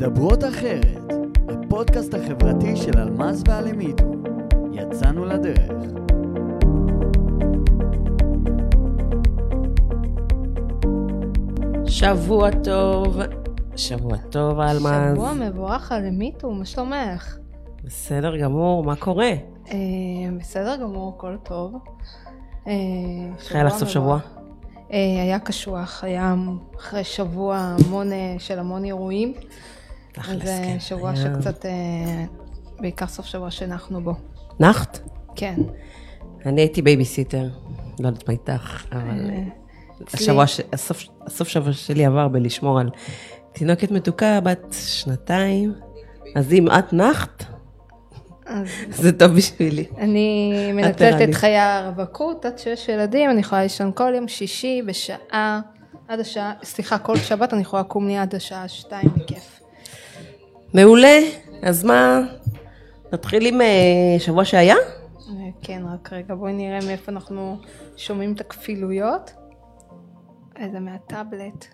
מדברות אחרת, הפודקאסט החברתי של אלמז ואלמידו. יצאנו לדרך. שבוע טוב, שבוע טוב אלמז. שבוע מבורך על מיטו, מה שלומך? בסדר גמור, מה קורה? אה, בסדר גמור, הכל טוב. אה, איך לך סוף שבוע? אה, היה קשוח, היה אחרי שבוע המון, של המון אירועים. תכלס, זה כן. שבוע היה- שקצת, אה, בעיקר סוף שבוע שנחנו בו. נחת? כן. אני הייתי בייביסיטר, לא יודעת מה איתך, אבל אה, השבוע, ש- הסוף, הסוף שבוע שלי עבר בלשמור על תינוקת מתוקה בת שנתיים, אז אם את נחת, אז זה טוב בשבילי. אני מנצלת. את חיי הרווקות עד שיש ילדים, אני יכולה לישון כל יום שישי בשעה, עד השעה, סליחה, כל שבת אני יכולה לקום לי עד השעה שתיים בכיף. מעולה, אז מה, נתחיל עם אה, שבוע שהיה? אה, כן, רק רגע, בואי נראה מאיפה אנחנו שומעים את הכפילויות. איזה מהטאבלט.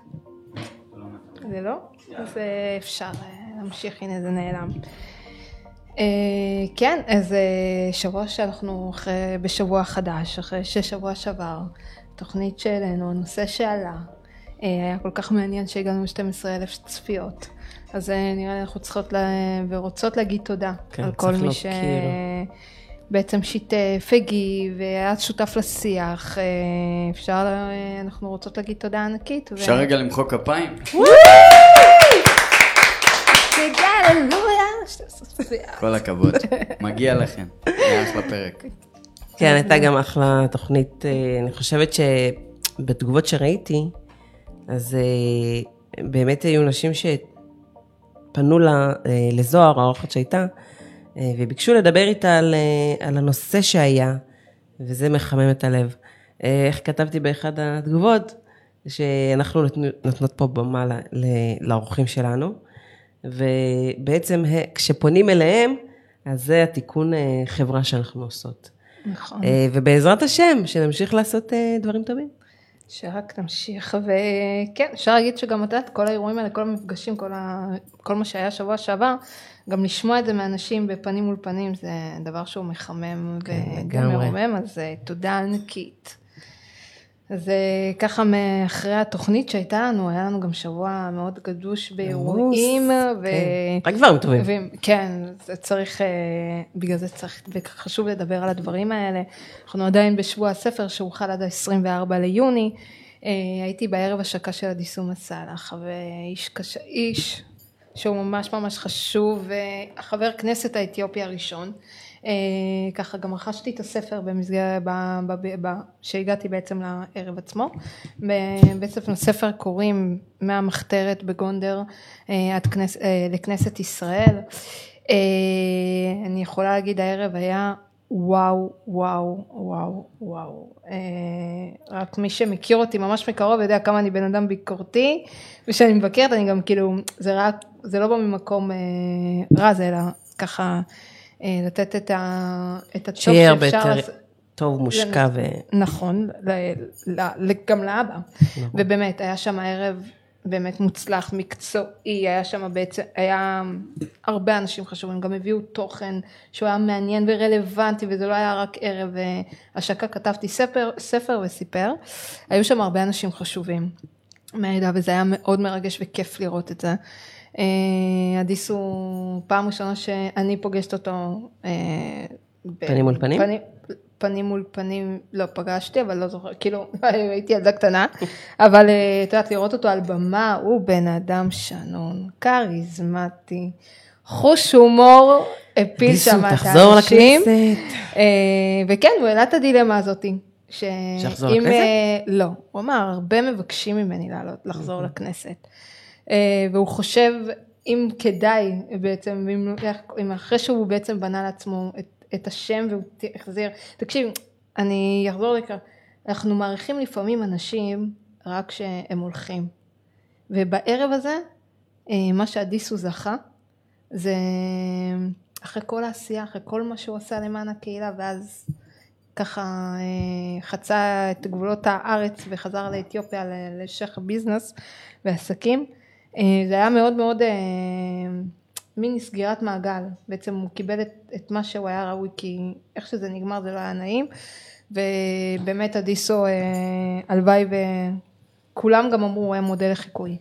זה לא? אז אה, אפשר להמשיך, הנה זה נעלם. כן, אז שבוע שאנחנו אחרי, בשבוע חדש, אחרי ששבוע שעבר, תוכנית שהעלינו, הנושא שעלה, היה כל כך מעניין שהגענו ל-12 אלף צפיות. אז אה, נראה לי אנחנו צריכות לה, ורוצות להגיד תודה כן, על כל מי. שבעצם שיתף, הגיב, והיה שותף לשיח. אה, אפשר, אה, אנחנו רוצות להגיד תודה ענקית. ו- אפשר רגע למחוא כפיים? כל הכבוד. מגיע לכם. היה אחלה פרק. כן, הייתה גם אחלה תוכנית. אה, אני חושבת שבתגובות שראיתי, אז אה, באמת היו נשים שפנו לה, אה, לזוהר, האורחת שהייתה, אה, וביקשו לדבר איתה על, אה, על הנושא שהיה, וזה מחמם את הלב. איך כתבתי באחד התגובות? שאנחנו נות- נותנות פה במה לאורחים שלנו, ובעצם כשפונים אליהם, אז זה התיקון חברה שאנחנו עושות. נכון. ובעזרת השם, שנמשיך לעשות דברים טובים. שרק נמשיך, וכן, אפשר להגיד שגם את יודעת, כל האירועים האלה, כל המפגשים, כל, ה... כל מה שהיה שבוע שעבר, גם לשמוע את זה מאנשים בפנים מול פנים, זה דבר שהוא מחמם כן, וגם. מרומם, אז אה, תודה ענקית. אז אה, ככה מאחרי התוכנית שהייתה לנו, היה לנו גם שבוע מאוד גדוש באירועים, ו... כן, רק דברים טובים. ו- כן, זה צריך, אה, בגלל זה צריך, וחשוב לדבר על הדברים האלה. אנחנו עדיין בשבוע הספר שהוחל עד ה-24 ליוני. אה, הייתי בערב השקה של אדיסומה סאלח, ואיש קשה, איש שהוא ממש ממש חשוב, החבר כנסת האתיופי הראשון. אה, ככה גם רכשתי את הספר במסגרת, ב- ב- ב- שהגעתי בעצם לערב עצמו. בעצם לספר קוראים מהמחתרת בגונדר אה, כנס, אה, לכנסת ישראל. אני יכולה להגיד הערב היה וואו וואו וואו וואו. רק מי שמכיר אותי ממש מקרוב יודע כמה אני בן אדם ביקורתי וכשאני מבקרת אני גם כאילו זה רק זה לא בא ממקום רע זה אלא ככה לתת את, ה, את הטוב שיהיה הרבה יותר לעשות. טוב, מושקע ו... נכון, ל, ל, ל, גם לאבא. ובאמת, היה שם ערב באמת מוצלח, מקצועי, היה שם בעצם, היה הרבה אנשים חשובים, גם הביאו תוכן שהוא היה מעניין ורלוונטי, וזה לא היה רק ערב אה, השקה, כתבתי ספר, ספר וסיפר. היו שם הרבה אנשים חשובים מהעדה, וזה היה מאוד מרגש וכיף לראות את זה. אה, אדיס הוא פעם ראשונה שאני פוגשת אותו. אה, פנים מול פנים? פנים, מול פנים לא פגשתי, אבל לא זוכר, כאילו הייתי ילדה קטנה, אבל אה, את יודעת, לראות אותו על במה, הוא בן אדם שנון, כריזמטי, חוש הומור, הפיל שם את האנשים. אה, וכן, הוא העלה את הדילמה הזאתי. ש- שיחזור לכנסת? אה, לא, הוא אמר, הרבה מבקשים ממני לעלות, לחזור לכנסת. אה, והוא חושב אם כדאי בעצם, אם, אם אחרי שהוא בעצם בנה לעצמו את, את השם והוא החזיר, תקשיב, אני אחזור לכאן, אנחנו מעריכים לפעמים אנשים רק כשהם הולכים. ובערב הזה, אה, מה שאדיסו זכה, זה אחרי כל העשייה, אחרי כל מה שהוא עשה למען הקהילה, ואז ככה אה, חצה את גבולות הארץ וחזר לאתיופיה ל- להמשך ביזנס ועסקים. אה, זה היה מאוד מאוד אה, מין סגירת מעגל, בעצם הוא קיבל את, את מה שהוא היה ראוי, כי איך שזה נגמר זה לא היה נעים, ובאמת אדיסו, אה, הלוואי וכולם גם אמרו, הוא היה מודל לחיקוי,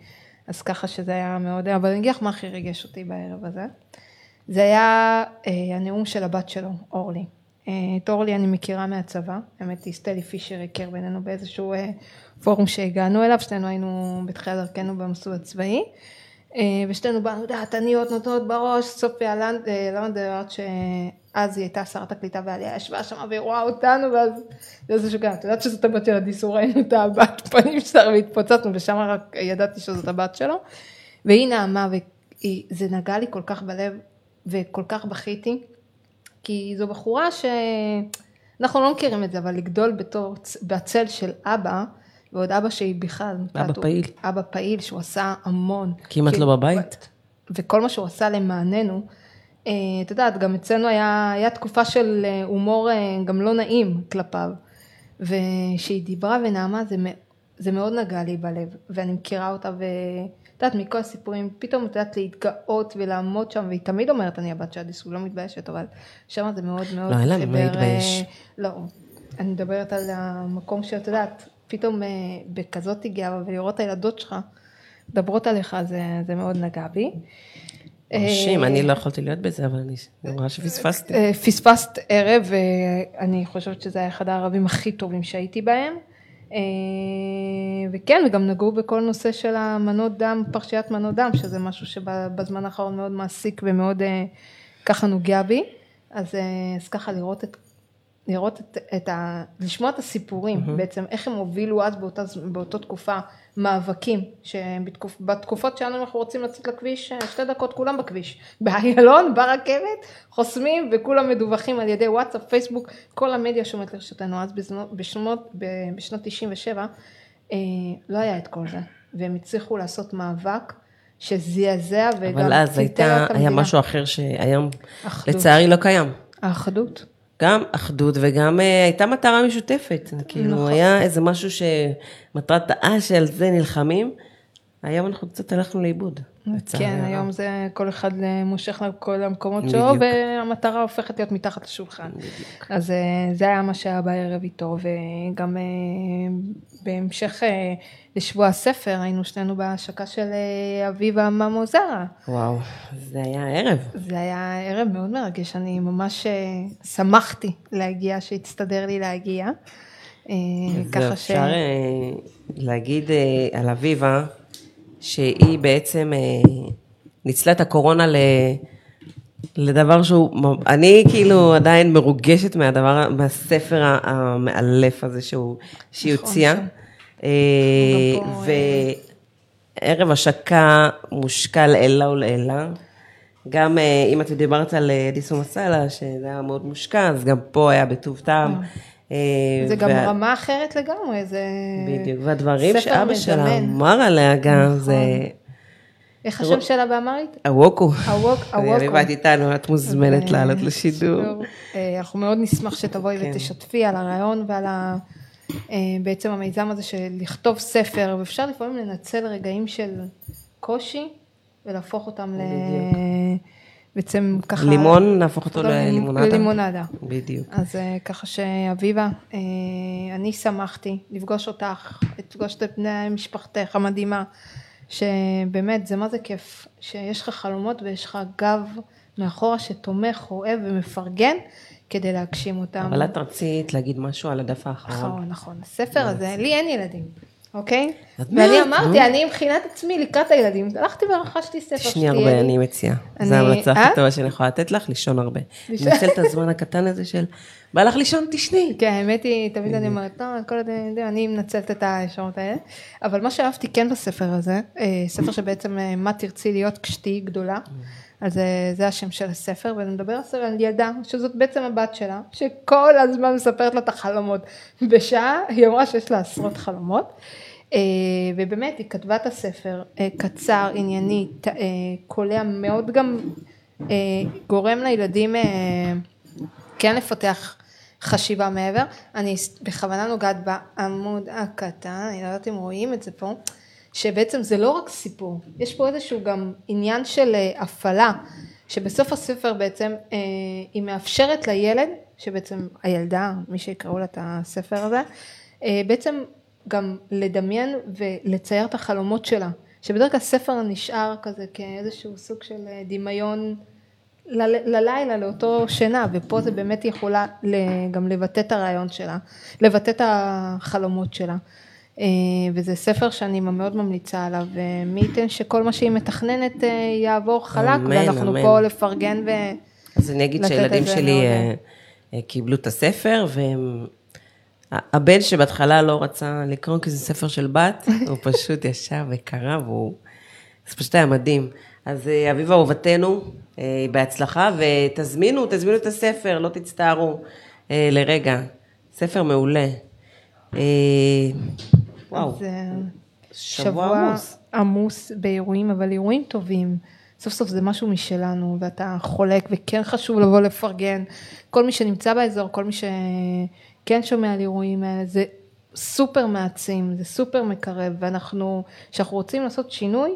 אז ככה שזה היה מאוד, אבל אני אגיד לך מה הכי ריגש אותי בערב הזה, זה היה הנאום של הבת שלו, אורלי. את אורלי אני מכירה מהצבא, האמת היא סטלי פישר הכיר בינינו באיזשהו פורום שהגענו אליו, שנינו היינו בתחילת דרכנו במסלול הצבאי, אה, ושתינו באנו דעתניות נותנות בראש, סופיה לנדר, שאז היא הייתה שרת הקליטה והעלייה, ישבה שם והיא רואה אותנו, ואז זה גן, את יודעת שזאת הבת של הדיסו, ראינו את הבת פנים שלה והתפוצצנו, ושם רק ידעתי שזאת הבת שלו, והיא נעמה, וזה נגע לי כל כך בלב, וכל כך בכיתי, כי זו בחורה ש... אנחנו לא מכירים את זה, אבל לגדול בתור, בצל של אבא, ועוד אבא שהיא בכלל. אבא פעיל. אבא פעיל, שהוא עשה המון. כמעט לא בבית. וכל מה שהוא עשה למעננו, אה, את יודעת, גם אצלנו היה, היה תקופה של אה, הומור אה, גם לא נעים כלפיו. וכשהיא דיברה ונעמה, זה, זה מאוד נגע לי בלב, ואני מכירה אותה, ואת יודעת, מכל הסיפורים, פתאום את יודעת להתגאות ולעמוד שם, והיא תמיד אומרת, אני הבת של אדיס, הוא לא מתביישת, אבל שם זה מאוד מאוד... לא, אין מה להתבייש. לא, אני מדברת על המקום שאת יודעת, פתאום אה, בכזאת גאווה ולראות את הילדות שלך מדברות עליך, זה, זה מאוד נגע בי. מרשים, אני לא יכולתי להיות בזה, אבל אני רואה שפספסתי. אה, פספסת ערב, ואני חושבת שזה היה אחד הערבים הכי טובים שהייתי בהם. אה, וכן, וגם נגעו בכל נושא של המנות דם, פרשיית מנות דם, שזה משהו שבזמן האחרון מאוד מעסיק ומאוד ככה נוגע בי. אז, אז ככה לראות את לראות את, את ה... לשמוע את הסיפורים mm-hmm. בעצם, איך הם הובילו אז באותה, באותה תקופה מאבקים, שבתקופות שלנו אנחנו רוצים לצאת לכביש, אה, שתי דקות כולם בכביש, באיילון, ברכבת, חוסמים וכולם מדווחים על ידי וואטסאפ, פייסבוק, כל המדיה שעומדת לרשותנו, אז בשנות, בשנות 97 אה, לא היה את כל זה, והם הצליחו לעשות מאבק. שזעזע וגם אבל אז הייתה, היה משהו אחר שהיום לצערי לא קיים. האחדות. גם אחדות וגם אה, הייתה מטרה משותפת. כאילו, נכון. היה איזה משהו שמטרת העל שעל זה נלחמים. היום אנחנו קצת הלכנו לאיבוד. כן, היום זה כל אחד אה, מושך לכל המקומות שלו, והמטרה הופכת להיות מתחת לשולחן. בדיוק. אז אה, זה היה מה שהיה בערב איתו, וגם בהמשך לשבוע הספר, היינו שנינו בהשקה של אביבה ממוזרה. וואו, זה היה ערב. זה היה ערב מאוד מרגש, אני ממש שמחתי להגיע, שהצטדר לי להגיע. ככה ש... אפשר להגיד על אביבה, שהיא בעצם ניצלה את הקורונה ל... לדבר שהוא, אני כאילו עדיין מרוגשת מהדבר, מהספר המאלף הזה שהוא, שהיא נכון, הוציאה. אה, וערב השקה מושקע לעילה ולעילה. גם אה, אם את דיברת על אה, דיסו מסאלה, שזה היה מאוד מושקע, אז גם פה היה בטוב טעם. זה גם רמה אחרת לגמרי, זה בדיוק, והדברים שאבא שלה אמר עליה גם, נכון. זה... איך השם שלה באמרית? הווקו. הווקו. אני באתי איתנו, את מוזמנת לעלות לשידור. אנחנו מאוד נשמח שתבואי כן. ותשתפי על הרעיון ועל ה... אה, בעצם המיזם הזה של לכתוב ספר, ואפשר לפעמים לנצל רגעים של קושי ולהפוך אותם ל... בעצם ככה... לימון, נהפוך אותו ללימונדה. ללימונדה. בדיוק. אז אה, ככה שאביבה, אה, אני שמחתי לפגוש אותך, לפגוש את בני משפחתך המדהימה, שבאמת זה מה זה כיף, שיש לך חלומות ויש לך גב מאחורה שתומך, אוהב ומפרגן. כדי להגשים אותם. אבל את רצית להגיד משהו על הדף האחרון. נכון, נכון. הספר הזה, לי אין ילדים, אוקיי? ואני אמרתי, אני מבחינת עצמי לקראת הילדים, הלכתי ורכשתי ספר שתהיה תשני הרבה, אני מציעה. זו ההמלצה הכי אה? טובה שאני יכולה לתת לך, לישון הרבה. לנצל את הזמן הקטן הזה של, בא לך לישון, תשני. כן, האמת היא, תמיד אני אומרת, לא, כל עוד אני מנצלת את הישרות האלה. אבל מה שאהבתי כן בספר הזה, אה, ספר שבעצם, אה, מה תרצי להיות כשתהיי גדולה. אז זה השם של הספר, ואני מדבר על ילדה, שזאת בעצם הבת שלה, שכל הזמן מספרת לה את החלומות. בשעה היא אמרה שיש לה עשרות חלומות, ובאמת היא כתבה את הספר אה, קצר, ענייני, קולע מאוד גם גורם לילדים כן לפתח חשיבה מעבר. אני בכוונה נוגעת בעמוד הקטן, אני לא יודעת אם רואים את זה פה. שבעצם זה לא רק סיפור, יש פה איזשהו גם עניין של אה, הפעלה, שבסוף הספר בעצם אה, היא מאפשרת לילד, שבעצם הילדה, מי שיקראו לה את הספר הזה, אה, בעצם גם לדמיין ולצייר את החלומות שלה, שבדרך כלל ספר נשאר כזה כאיזשהו סוג של אה, דמיון ללילה, לאותו שינה, ופה זה באמת יכולה גם לבטא את הרעיון שלה, לבטא את החלומות שלה. אה, וזה ספר שאני מאוד ממליצה עליו, ומי ייתן שכל מה שהיא מתכננת אה, יעבור חלק, אמן, ואנחנו אמן. פה לפרגן ו... אז אני אגיד שהילדים את זה שלי מאוד. אה, אה, קיבלו את הספר, והם... הבן שבהתחלה לא רצה לקרוא כי זה ספר של בת, הוא פשוט ישב וקרא, והוא... זה פשוט היה מדהים. אז אה, אביבה אהובתנו, אה, בהצלחה, ותזמינו, תזמינו את הספר, לא תצטערו אה, לרגע. ספר מעולה. וואו, שבוע עמוס. עמוס באירועים, אבל אירועים טובים. סוף סוף זה משהו משלנו, ואתה חולק, וכן חשוב לבוא לפרגן. כל מי שנמצא באזור, כל מי שכן שומע על אירועים האלה, זה סופר מעצים, זה סופר מקרב, ואנחנו, כשאנחנו רוצים לעשות שינוי,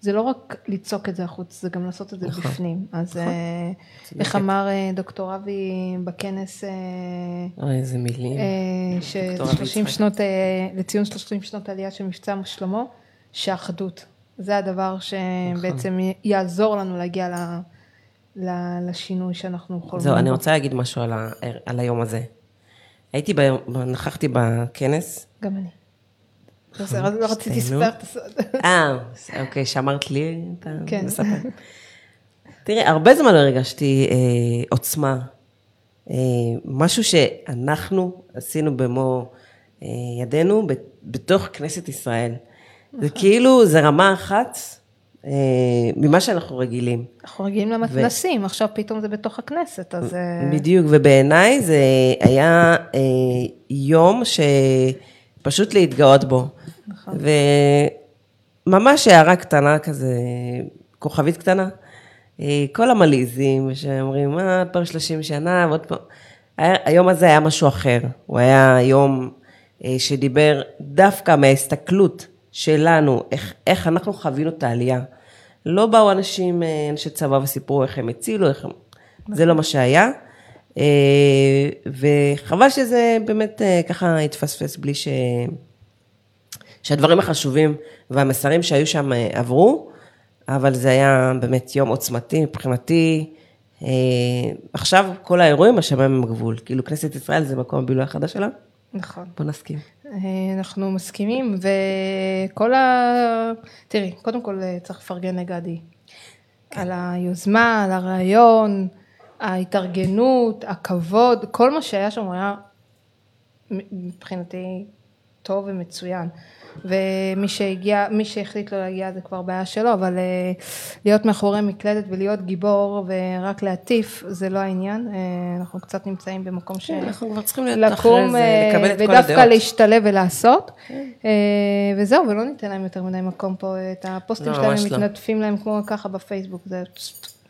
זה לא רק לצעוק את זה החוץ, זה גם לעשות את זה נכון. בפנים. אז אה, איך. אמר אה, דוקטור אבי בכנס, אה, אוי, איזה מילים. אה, דוקטור אבי ש-30 יצחק. שנות, אה, לציון 30 שנות עלייה של מבצע שלמה, שאחדות. זה הדבר שבעצם נכון. יעזור לנו להגיע ל- ל- לשינוי שאנחנו חולמים. זהו, אני. רוצה להגיד משהו על, ה, על היום הזה. הייתי ביום, נכחתי בכנס, גם אני. אז לא רציתי. לספר את הסוד. אה, אוקיי, שאמרת לי, אתה כן. מספר. תראי, הרבה זמן לא הרגשתי אה, עוצמה. אה, משהו שאנחנו עשינו במו אה, ידינו בתוך כנסת ישראל. זה נכון. כאילו, זה רמה אחת אה, ממה שאנחנו רגילים. אנחנו רגילים למתנסים, עכשיו פתאום זה בתוך הכנסת, אז... אה, בדיוק, ובעיניי זה היה אה, יום שפשוט להתגאות בו. נכון. וממש הערה קטנה כזה, כוכבית קטנה. כל המלעיזים שאומרים, מה, עוד פעם 30 שנה, ועוד פעם... היום הזה היה משהו אחר. הוא היה יום שדיבר דווקא מההסתכלות שלנו, איך, איך אנחנו חווינו את העלייה. לא באו אנשים, אה, אנשי צבא וסיפרו איך הם הצילו, איך הם... זה לא מה שהיה. אה, וחבל שזה באמת אה, ככה התפספס בלי ש... שהדברים החשובים והמסרים שהיו שם עברו, אבל זה היה באמת יום עוצמתי מבחינתי. עכשיו כל האירועים השמיים הם הגבול, כאילו כנסת ישראל זה מקום הבילוי החדש שלה, נכון. בוא נסכים. אה, אנחנו מסכימים, וכל ה... תראי, קודם כל אה, צריך לפרגן לגדי. על היוזמה, על הרעיון, ההתארגנות, הכבוד, כל מה שהיה שם היה מבחינתי טוב ומצוין. ומי שהגיע, מי שהחליט לא להגיע זה כבר בעיה שלו, אבל אה, להיות מאחורי מקלדת ולהיות גיבור ורק להטיף זה לא העניין. אה, אנחנו קצת נמצאים במקום ש... אנחנו כבר צריכים להיות אחרי לקום זה, אה, לקבל את כל ודווקא הדעות. להשתלב ולעשות. אה, וזהו, ולא ניתן להם יותר מדי מקום פה, את הפוסטים לא, שלהם הם לא. מתנדפים להם כמו ככה בפייסבוק, זה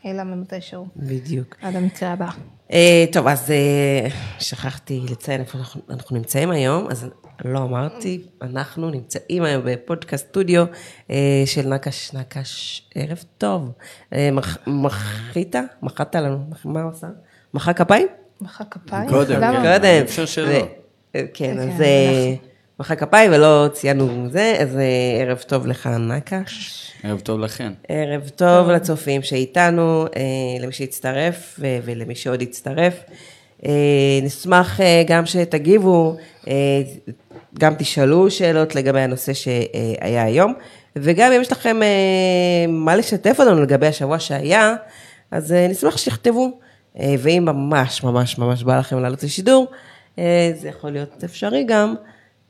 אלא ממתי שהוא. בדיוק. עד המקרה הבא. אה, טוב, אז אה, שכחתי לציין איפה אנחנו, אנחנו נמצאים היום, אז לא אמרתי, אנחנו נמצאים היום בפודקאסט סטודיו אה, של נקש נקש, ערב טוב. מח, מחית? מחאת לנו, מה הוא עשה? מחא כפיים? מחא כפיים? קודם? כן. קודם. אפשר שלא. כן, כן, אז אה, מחא כפיים ולא ציינו זה, אז אה, ערב טוב לך נקש. ערב טוב לכן. ערב טוב לצופים שאיתנו, אה, למי שהצטרף ולמי שעוד יצטרף. אה, נשמח גם שתגיבו, גם תשאלו שאלות לגבי הנושא שהיה היום, וגם אם יש לכם מה לשתף אותנו לגבי השבוע שהיה, אז נשמח שתכתבו, ואם ממש ממש ממש בא לכם לעלות לשידור, זה יכול להיות אפשרי גם.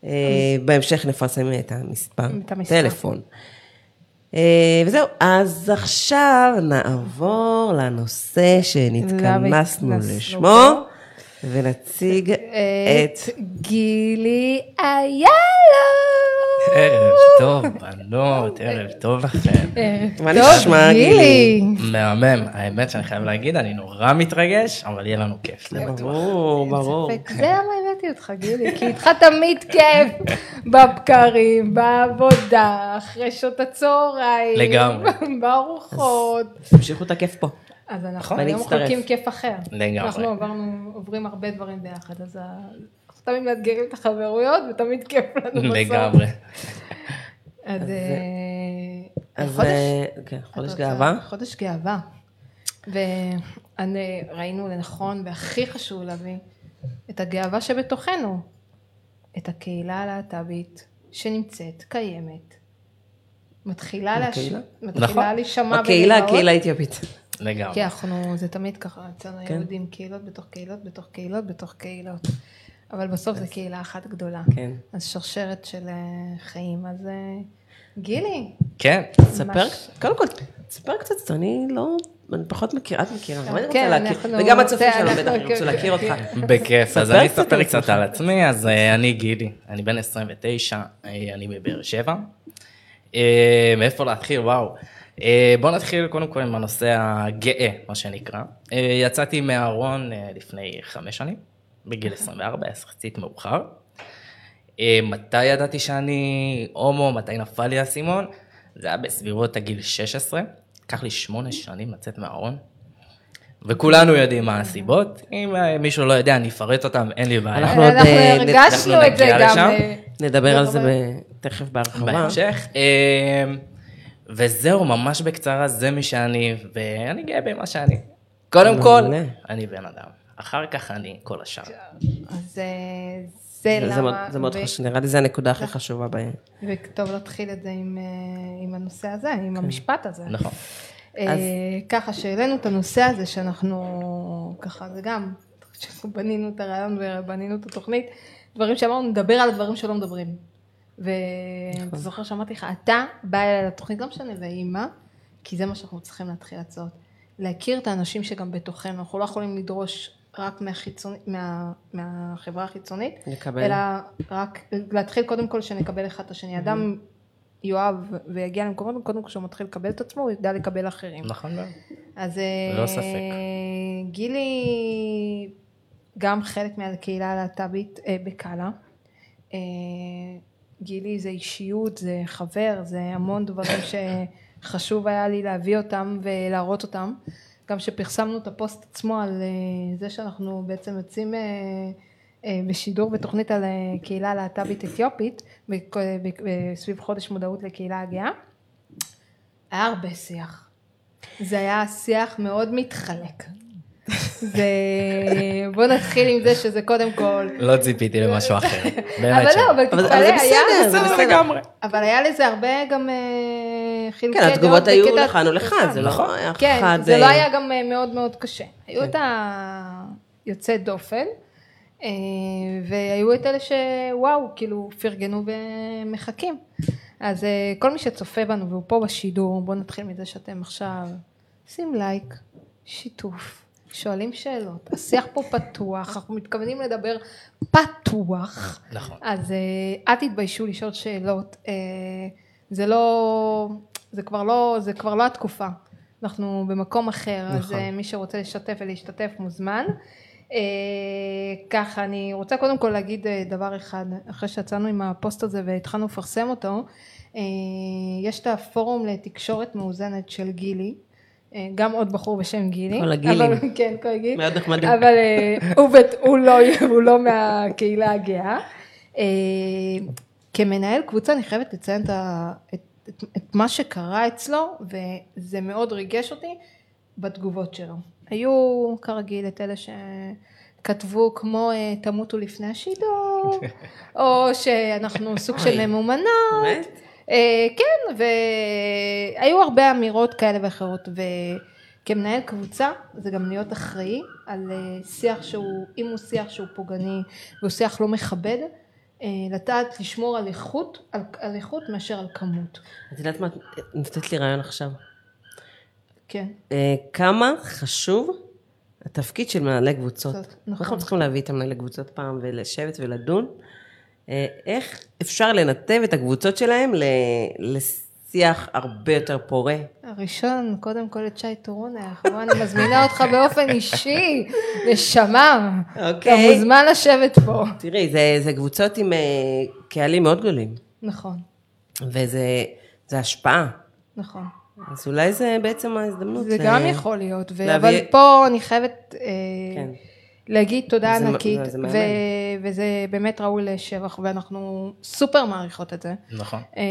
אה, בהמשך נפרסם את המספר את המספר. טלפון. אה, וזהו, אז עכשיו נעבור לנושא שנתכנסנו לשמו? ונציג את... גילי איילו. ערב טוב, בנות, ערב טוב לכם. מה נשמע, גילי? מהמם, האמת שאני חייב להגיד, אני נורא מתרגש, אבל יהיה לנו כיף. זה בטוח. ברור, ברור. זה למה הבאת הבאתי אותך, גילי, כי איתך תמיד כיף בבקרים, בעבודה, אחרי שעות הצהריים. לגמרי. בארוחות. תמשיכו את הכיף פה. אז אנחנו ואני היום. מחלקים כיף אחר. לגמרי. אנחנו עברנו, עוברים הרבה דברים ביחד, אז אנחנו תמיד מאתגרים את החברויות, ותמיד כיף לנו בסוף. לגמרי. אז אה, אז חודש- אה, כן, גאווה. חודש גאווה. וראינו לנכון, והכי חשוב להביא, את הגאווה שבתוכנו. את הקהילה הלהט"בית שנמצאת, קיימת. מתחילה הקהילה? נכון. להישמע הקהילה, ולהיראות. הקהילה האתיופית. לגמרי. כי אנחנו, זה תמיד ככה, אצלנו כן. היהודים קהילות בתוך קהילות, בתוך קהילות, בתוך קהילות. אבל בסוף זה קהילה אחת גדולה. כן. אז שרשרת של אה, חיים. אז אה, גילי, כן. תספר, ממש. קודם כל, תספר קצת, אני לא, אני פחות מכירה, את מכירה, אבל אני כן, רוצה להכיר, אנחנו- וגם הצופים זה, שלנו בטח ירצו להכיר אותך. בכיף, אז ספר אני אספר קצת. על עצמי, אז אה, אני גילי, אני בן 29, אה, אני בבאר שבע. אה, מאיפה להתחיל? וואו. אה, בוא נתחיל קודם כל עם הנושא הגאה, מה שנקרא. אה, יצאתי מהארון אה, לפני חמש שנים, בגיל 24, יחסית מאוחר. אה, מתי ידעתי שאני הומו, מתי נפל לי האסימון? זה היה בסביבות הגיל 16, לקח לי שמונה שנים לצאת מהארון. וכולנו יודעים מה הסיבות, אם מישהו לא יודע אני אפרט אותם, אין לי בעיה. אנחנו עוד, הרגשנו את זה גם. נדבר על זה תכף בהרחבה. בהמשך. אה, וזהו, ממש בקצרה, זה מי שאני, ואני גאה במה שאני. קודם כל. אני בן אדם. אחר כך אני כל השאר. אז אה, זה זה למה, זה מאוד ו- חשוב, נראה לי זה הנקודה הכי חשובה בהם. וטוב להתחיל את זה עם, אה, עם הנושא הזה, עם המשפט הזה. נכון. אה, ככה שהעלינו את הנושא הזה שאנחנו, ככה זה גם, בנינו את הרעיון ובנינו את התוכנית, דברים שאמרנו, נדבר על הדברים שלא מדברים. ואתה זוכר שאמרתי לך, אתה בא אליי לתוכנית, לא משנה, ואימא, כי זה מה שאנחנו צריכים להתחיל לעשות. להכיר את האנשים שגם בתוכנו, אנחנו לא יכולים לדרוש רק מהחיצוני, מה, מהחברה החיצונית, לקבל. אלא רק להתחיל קודם כל שנקבל אחד את השני. אדם יאהב ויגיע למקומות, קודם כל כשהוא מתחיל לקבל את עצמו, הוא ידע לקבל אחרים. נכון מאוד. אז אה, ללא ספק. גילי גם חלק מהקהילה הלהט"בית אה, בקאלה. גילי זה אישיות, זה חבר, זה המון דברים שחשוב היה לי להביא אותם ולהראות אותם. גם שפרסמנו את הפוסט עצמו על אה, זה שאנחנו בעצם יוצאים אה, אה, בשידור בתוכנית על קהילה להט"בית אתיופית, סביב חודש מודעות לקהילה הגאה. היה הרבה שיח. זה היה שיח מאוד מתחלק. זה... בוא נתחיל עם זה שזה קודם כל... לא ציפיתי למשהו אחר. באמת אבל. לא, אבל אבל תתפלא, אבל זה היה... בסדר, זה בסדר. לגמרי. אבל היה לזה הרבה גם אה, חילוקי כן, דעות. התגובות היו לכאן או לכאן, זה נכון. לא היה כן, חד... זה לא אה, היה גם אה, מאוד מאוד קשה. היו כן. את היוצאי דופן, והיו את אלה שוואו, כאילו פרגנו ומחכים. אז כל מי שצופה בנו והוא פה בשידור, בואו נתחיל מזה שאתם עכשיו שים לייק, שיתוף, שואלים שאלות, השיח פה פתוח, אנחנו מתכוונים לדבר פתוח. נכון. אז אה, אל תתביישו לשאול שאלות, אה, זה לא, זה כבר לא, זה כבר לא התקופה, אנחנו במקום אחר, אז נכון. אה, מי שרוצה לשתף ולהשתתף מוזמן. ככה, אני רוצה קודם כל להגיד דבר אחד, אחרי שיצאנו עם הפוסט הזה והתחלנו לפרסם אותו, יש את הפורום לתקשורת מאוזנת של גילי, גם עוד בחור בשם גילי. כל הגילים. אבל- כן, כל הגיל. מאוד נחמדים. אבל אה, הוא, בת- הוא, לא, הוא לא מהקהילה הגאה. אה, כמנהל קבוצה אני חייבת לציין את, את, את, את מה שקרה אצלו וזה מאוד ריגש אותי בתגובות שלו. היו כרגיל את אלה שכתבו כמו אה, תמותו לפני השידור, או שאנחנו סוג של. ממומנות. אה, כן, והיו הרבה אמירות כאלה ואחרות, וכמנהל קבוצה זה גם להיות אחראי על אה, שיח שהוא, אם הוא שיח שהוא פוגעני והוא שיח לא מכבד, אה, לדעת לשמור על איכות, על, על איכות מאשר על כמות. את יודעת מה, נתת לי רעיון עכשיו. כן, כמה חשוב התפקיד של מנהלי קבוצות. נכון. אנחנו צריכים להביא את המנהלי קבוצות פעם ולשבת ולדון. אה, איך אפשר לנתב את הקבוצות שלהם ל- שיח הרבה יותר פורה. הראשון, קודם כל את שי טורונר, בוא אני מזמינה אותך באופן אישי, נשמה, אתה אוקיי. מוזמן לשבת פה. תראי, זה, זה קבוצות עם אה, קהלים מאוד גדולים, נכון, וזה זה השפעה. נכון. אז אולי זה בעצם ההזדמנות. זה ל- גם יכול להיות, ו- להביא- אבל פה אני חייבת אה, כן. להגיד תודה ענקית, זה- זה מהמם. ו- וזה באמת ראוי לשבח, ואנחנו סופר מעריכות את זה. נכון. אה,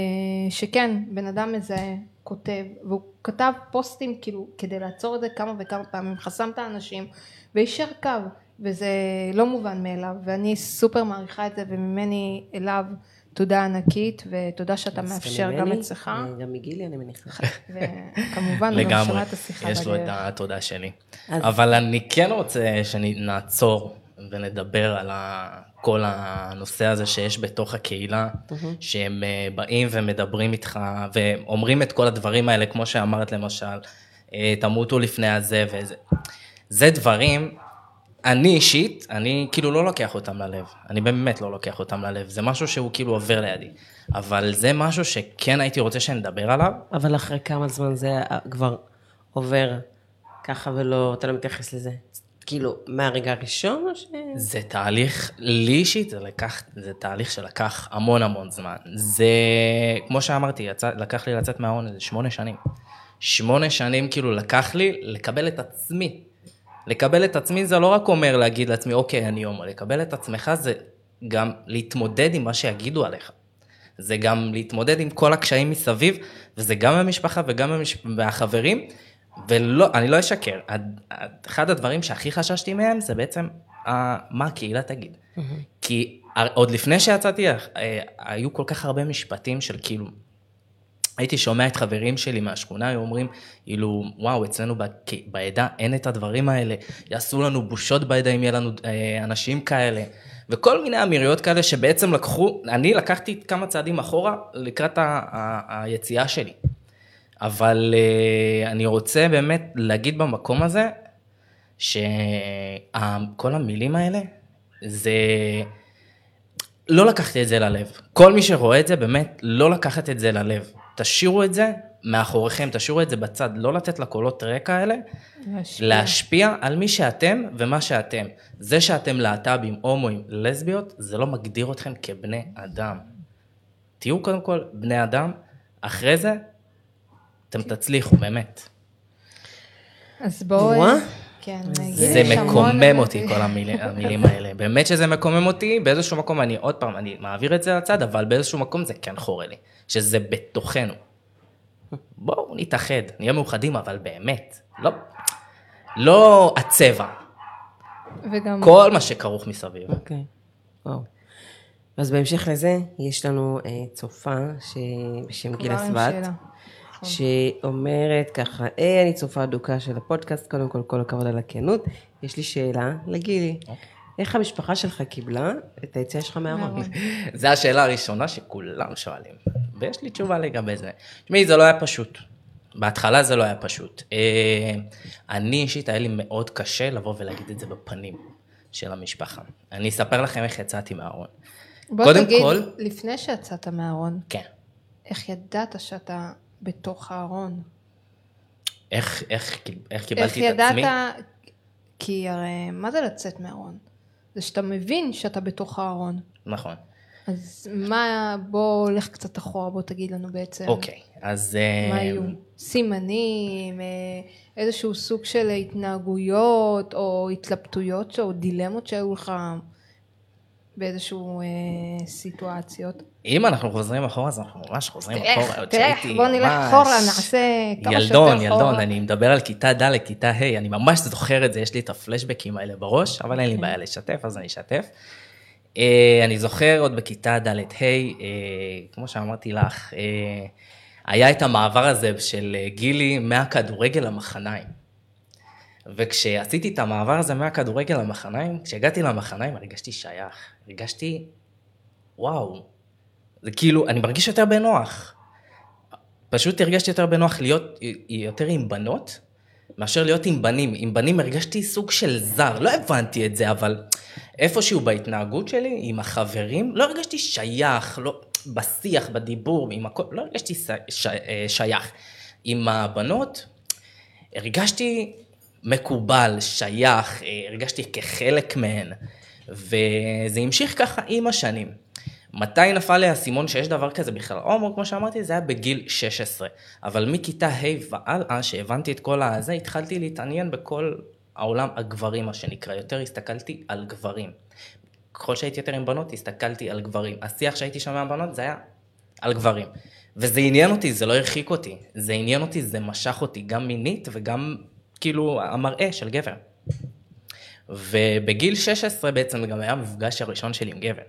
שכן, בן אדם מזהה, כותב, והוא כתב פוסטים כאילו כדי לעצור את זה כמה וכמה פעמים, חסם את האנשים ויישר קו, וזה לא מובן מאליו, ואני סופר מעריכה את זה, וממני אליו תודה ענקית, ותודה שאתה מאפשר גם אצלך, גם מגילי, אני מניחה. וכמובן הוא גם שמע את השיחה יש לו את. התודה שלי. אבל אני כן רוצה שנעצור ונדבר על כל הנושא הזה שיש בתוך הקהילה, שהם אה, באים ומדברים איתך ואומרים את כל הדברים האלה, כמו שאמרת למשל, אה, תמותו לפני הזה וזה. זה דברים, אני אישית, אני כאילו לא לוקח אותם ללב. אני באמת לא לוקח אותם ללב. זה משהו שהוא כאילו עובר לידי. אבל זה משהו שכן הייתי רוצה שנדבר עליו, אבל אחרי כמה זמן זה כבר עובר ככה ולא, אתה לא מתייחס לזה? כאילו, מהרגע הראשון או ש... זה תהליך, לי אישית זה לקח, זה תהליך שלקח המון המון זמן. זה, כמו שאמרתי, יצא, לקח לי לצאת מההון איזה שמונה שנים. שמונה שנים כאילו לקח לי לקבל את עצמי. לקבל את עצמי זה לא רק אומר להגיד לעצמי, אוקיי, אני הומו, לקבל את עצמך זה גם להתמודד עם מה שיגידו עליך. זה גם להתמודד עם כל הקשיים מסביב, וזה גם מהמשפחה וגם מהמש... מהחברים, ולא, אני לא אשקר, אחד הדברים שהכי חששתי מהם זה בעצם ה- מה הקהילה תגיד. כי עוד לפני שיצאתי, אה, היו כל כך הרבה משפטים של כאילו, הייתי שומע את חברים שלי מהשכונה, היו אומרים, כאילו, וואו, אצלנו בעדה אין את הדברים האלה, יעשו לנו בושות בעדה אם יהיה לנו אה, אנשים כאלה. וכל מיני אמירויות כאלה שבעצם לקחו, אני לקחתי כמה צעדים אחורה לקראת ה- ה- היציאה שלי. אבל אה, אני רוצה באמת להגיד במקום הזה, שכל המילים האלה, זה... לא לקחתי את זה ללב. כל מי שרואה את זה, באמת, לא לקחת את זה ללב. תשאירו את זה מאחוריכם, תשאירו את זה בצד, לא לתת לקולות רקע האלה, להשפיע. להשפיע על מי שאתם ומה שאתם. זה שאתם להט"בים, הומואים, לסביות, זה לא מגדיר אתכם כבני אדם. תהיו קודם כל בני אדם, אחרי זה, אתם תצליחו, באמת. אז בואו... כן, זה מקומם. אותי, כל המילים, המילים האלה. באמת שזה מקומם אותי, באיזשהו מקום אני, עוד פעם, אני מעביר את זה לצד, אבל באיזשהו מקום זה כן חורה לי, שזה בתוכנו. בואו נתאחד, נהיה מאוחדים, אבל באמת, לא, לא הצבע, וגם... כל מה שכרוך מסביב. אוקיי, וואו. אז בהמשך לזה, יש לנו אה, צופה ש... בשם גילה שאלה. שאומרת ככה, היי, אני צופה אדוקה של הפודקאסט, קודם כל, כל הכבוד על הכנות. יש לי שאלה לגילי. איך המשפחה שלך קיבלה את היציאה שלך מהארון? זו השאלה הראשונה שכולם שואלים, ויש לי תשובה לגבי זה. תשמעי, זה לא היה פשוט. בהתחלה זה לא היה פשוט. אה, אני אישית, היה לי מאוד קשה לבוא ולהגיד את זה בפנים של המשפחה. אני אספר לכם איך יצאתי מהארון. בוא תגיד, כל- לפני שיצאת מהארון, כן. איך ידעת שאתה בתוך הארון? איך, איך, איך איך קיבלתי את ידעת, עצמי? כי הרי, מה זה לצאת מהארון? זה שאתה מבין שאתה בתוך הארון. נכון. אז מה, בוא, לך קצת אחורה, בוא תגיד לנו בעצם. אוקיי, אז... מה אה, היו? סימנים, אה, איזשהו סוג של התנהגויות או התלבטויות או דילמות שהיו לך באיזשהו אה, סיטואציות. אם אנחנו חוזרים אחורה, אז אנחנו ממש חוזרים אחורה. שהייתי בוא נלך אחורה, נעשה כמה שיותר ילדון, אחורה. ילדון, אני מדבר על כיתה ד', כיתה ה', אני ממש זוכר את זה, יש לי את הפלשבקים האלה בראש, אבל אין לי בעיה לשתף, אז אני אשתף. אה, אני זוכר עוד בכיתה ד' ה', אה, כמו שאמרתי לך, אה, היה את המעבר הזה של גילי מהכדורגל למחניים. וכשעשיתי את המעבר הזה מהכדורגל למחניים, כשהגעתי למחניים הרגשתי שייך, הרגשתי, וואו, זה כאילו, אני מרגיש יותר בנוח. פשוט הרגשתי יותר בנוח להיות יותר עם בנות, מאשר להיות עם בנים. עם בנים הרגשתי סוג של זר, לא הבנתי את זה, אבל איפשהו בהתנהגות שלי, עם החברים, לא הרגשתי שייך, לא... בשיח, בדיבור, עם הכל, לא הרגשתי ש... ש... אה, שייך. עם הבנות, הרגשתי מקובל, שייך, אה, הרגשתי כחלק מהן, וזה המשיך ככה עם השנים. מתי נפל לי האסימון שיש דבר כזה בכלל? הומו, כמו שאמרתי, זה היה בגיל 16. אבל מכיתה ה' והלאה, שהבנתי את כל הזה, התחלתי להתעניין בכל העולם הגברים, מה שנקרא. יותר הסתכלתי על גברים. ככל שהייתי יותר עם בנות, הסתכלתי על גברים. השיח שהייתי שומע בנות זה היה על גברים. וזה עניין אותי, זה לא הרחיק אותי. זה עניין אותי, זה משך אותי, גם מינית וגם כאילו המראה של גבר. ובגיל 16 בעצם גם היה המפגש הראשון שלי עם גבר.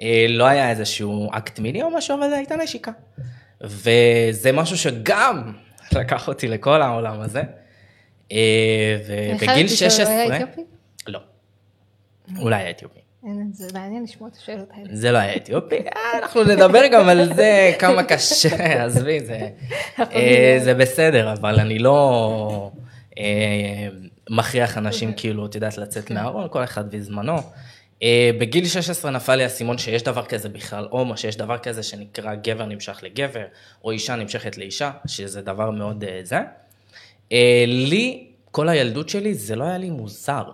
אה, לא היה איזשהו אקט מיני או משהו, אבל הייתה נשיקה. וזה משהו שגם לקח אותי לכל העולם הזה. אה, ובגיל 16... אני חייבת לשאול, היה אתיופי? לא. אולי היה אתיופי. זה מעניין לשמוע את השאלות האלה. זה לא היה אתיופי, אה, אנחנו נדבר גם על זה, כמה קשה, עזבי, זה, זה בסדר, אבל אני לא מכריח אנשים כאילו, את יודעת, לצאת מהארון, כל אחד בזמנו. אה, בגיל 16 נפל לי האסימון שיש דבר כזה בכלל הומו, שיש דבר כזה שנקרא גבר נמשך לגבר, או אישה נמשכת לאישה, שזה דבר מאוד אה, זה. אה, לי, כל הילדות שלי, זה לא היה לי מוזר.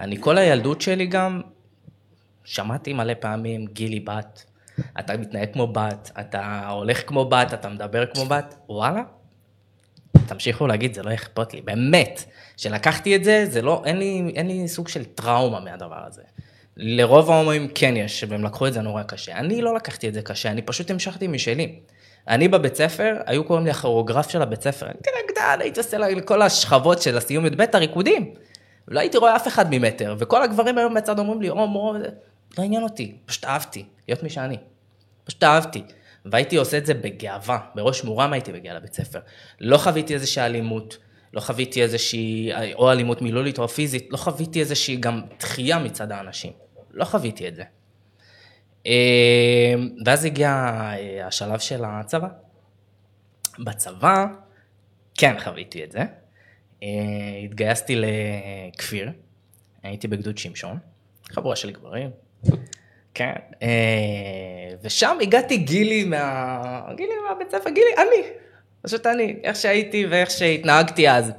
אני כל הילדות שלי גם, שמעתי מלא פעמים, גילי בת, אתה מתנהג כמו בת, אתה הולך כמו בת, אתה מדבר כמו בת, וואלה, תמשיכו להגיד, זה לא אכפת לי, באמת. כשלקחתי את זה, זה לא, אין לי, אין לי סוג של טראומה מהדבר הזה. לרוב ההומואים כן יש, והם לקחו את זה נורא קשה. אני לא לקחתי את זה קשה, אני פשוט המשכתי משלי. אני בבית ספר, היו קוראים לי הכוריאוגרף של הבית ספר. הייתי רקדן, הייתי עושה לכל השכבות של הסיום י"ב, הריקודים. לא הייתי רואה אף אחד ממטר, וכל הגברים היום בצד אומרים לי, הומו, לא עניין אותי, פשוט אהבתי, להיות מי שאני. פשוט אהבתי. והייתי עושה את זה בגאווה, בראש מורם הייתי מגיע לבית ספר. לא חוויתי איזושהי אלימות, לא חוויתי איזושהי, או אלימות מילולית או פיזית, לא חוויתי איזושהי גם דחייה מצד האנשים. לא חוויתי את זה. אה, ואז הגיע אה, השלב של הצבא. בצבא, כן חוויתי את זה. אה, התגייסתי לכפיר, הייתי בגדוד שמשון, חבורה של גברים. כן, ושם הגעתי גילי מה... גילי מהבית ספר, גילי, אני, פשוט אני, איך שהייתי ואיך שהתנהגתי אז.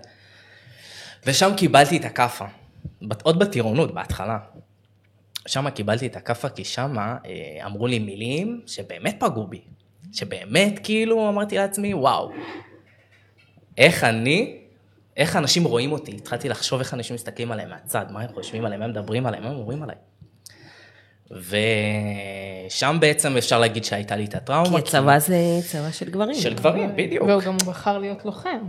ושם קיבלתי את הכאפה, עוד בטירונות, בהתחלה. שם קיבלתי את הכאפה כי שם אה, אמרו לי מילים שבאמת פגעו בי. שבאמת כאילו אמרתי לעצמי, וואו, איך אני, איך אנשים רואים אותי. התחלתי לחשוב איך אנשים מסתכלים עליהם מהצד, מה הם חושבים עליהם, מה הם מדברים עליהם, מה הם אומרים עליהם. ושם בעצם אפשר להגיד שהייתה לי את הטראומה. כי צבא זה צבא של גברים. של גברים, בדיוק. והוא גם בחר להיות לוחם.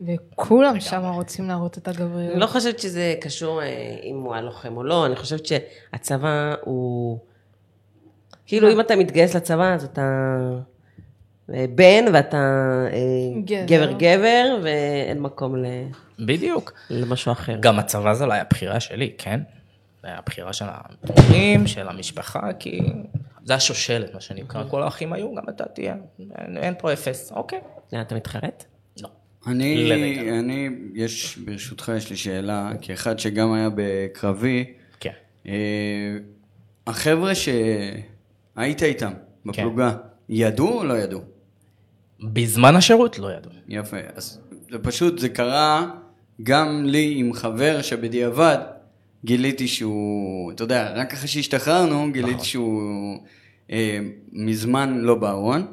וכולם שם רוצים להראות את הגבריות. אני לא חושבת שזה קשור אה, אם הוא היה לוחם או לא, אני חושבת שהצבא הוא... כאילו אם אתה מתגייס לצבא אז אתה אה, בן ואתה אה, גבר. גבר גבר ואין מקום ל... בדיוק. למשהו אחר. גם הצבא זה לא היה בחירה שלי, כן? זה היה בחירה של ההורים, של המשפחה, כי זה השושלת, מה שנקרא. כל האחים היו, גם אתה תהיה. אין, אין פה אפס, אוקיי. אתה מתחרט? לא. אני. אני, יש, ברשותך, יש לי שאלה, כאחד שגם היה בקרבי, כן. אה, החבר'ה שהיית איתם בפלוגה, ידעו או לא ידעו? בזמן השירות לא ידעו. יפה, אז זה פשוט, זה קרה גם לי עם חבר שבדיעבד גיליתי שהוא, אתה יודע, רק אחרי שהשתחררנו, גיליתי נכון. שהוא אה, מזמן לא בארון,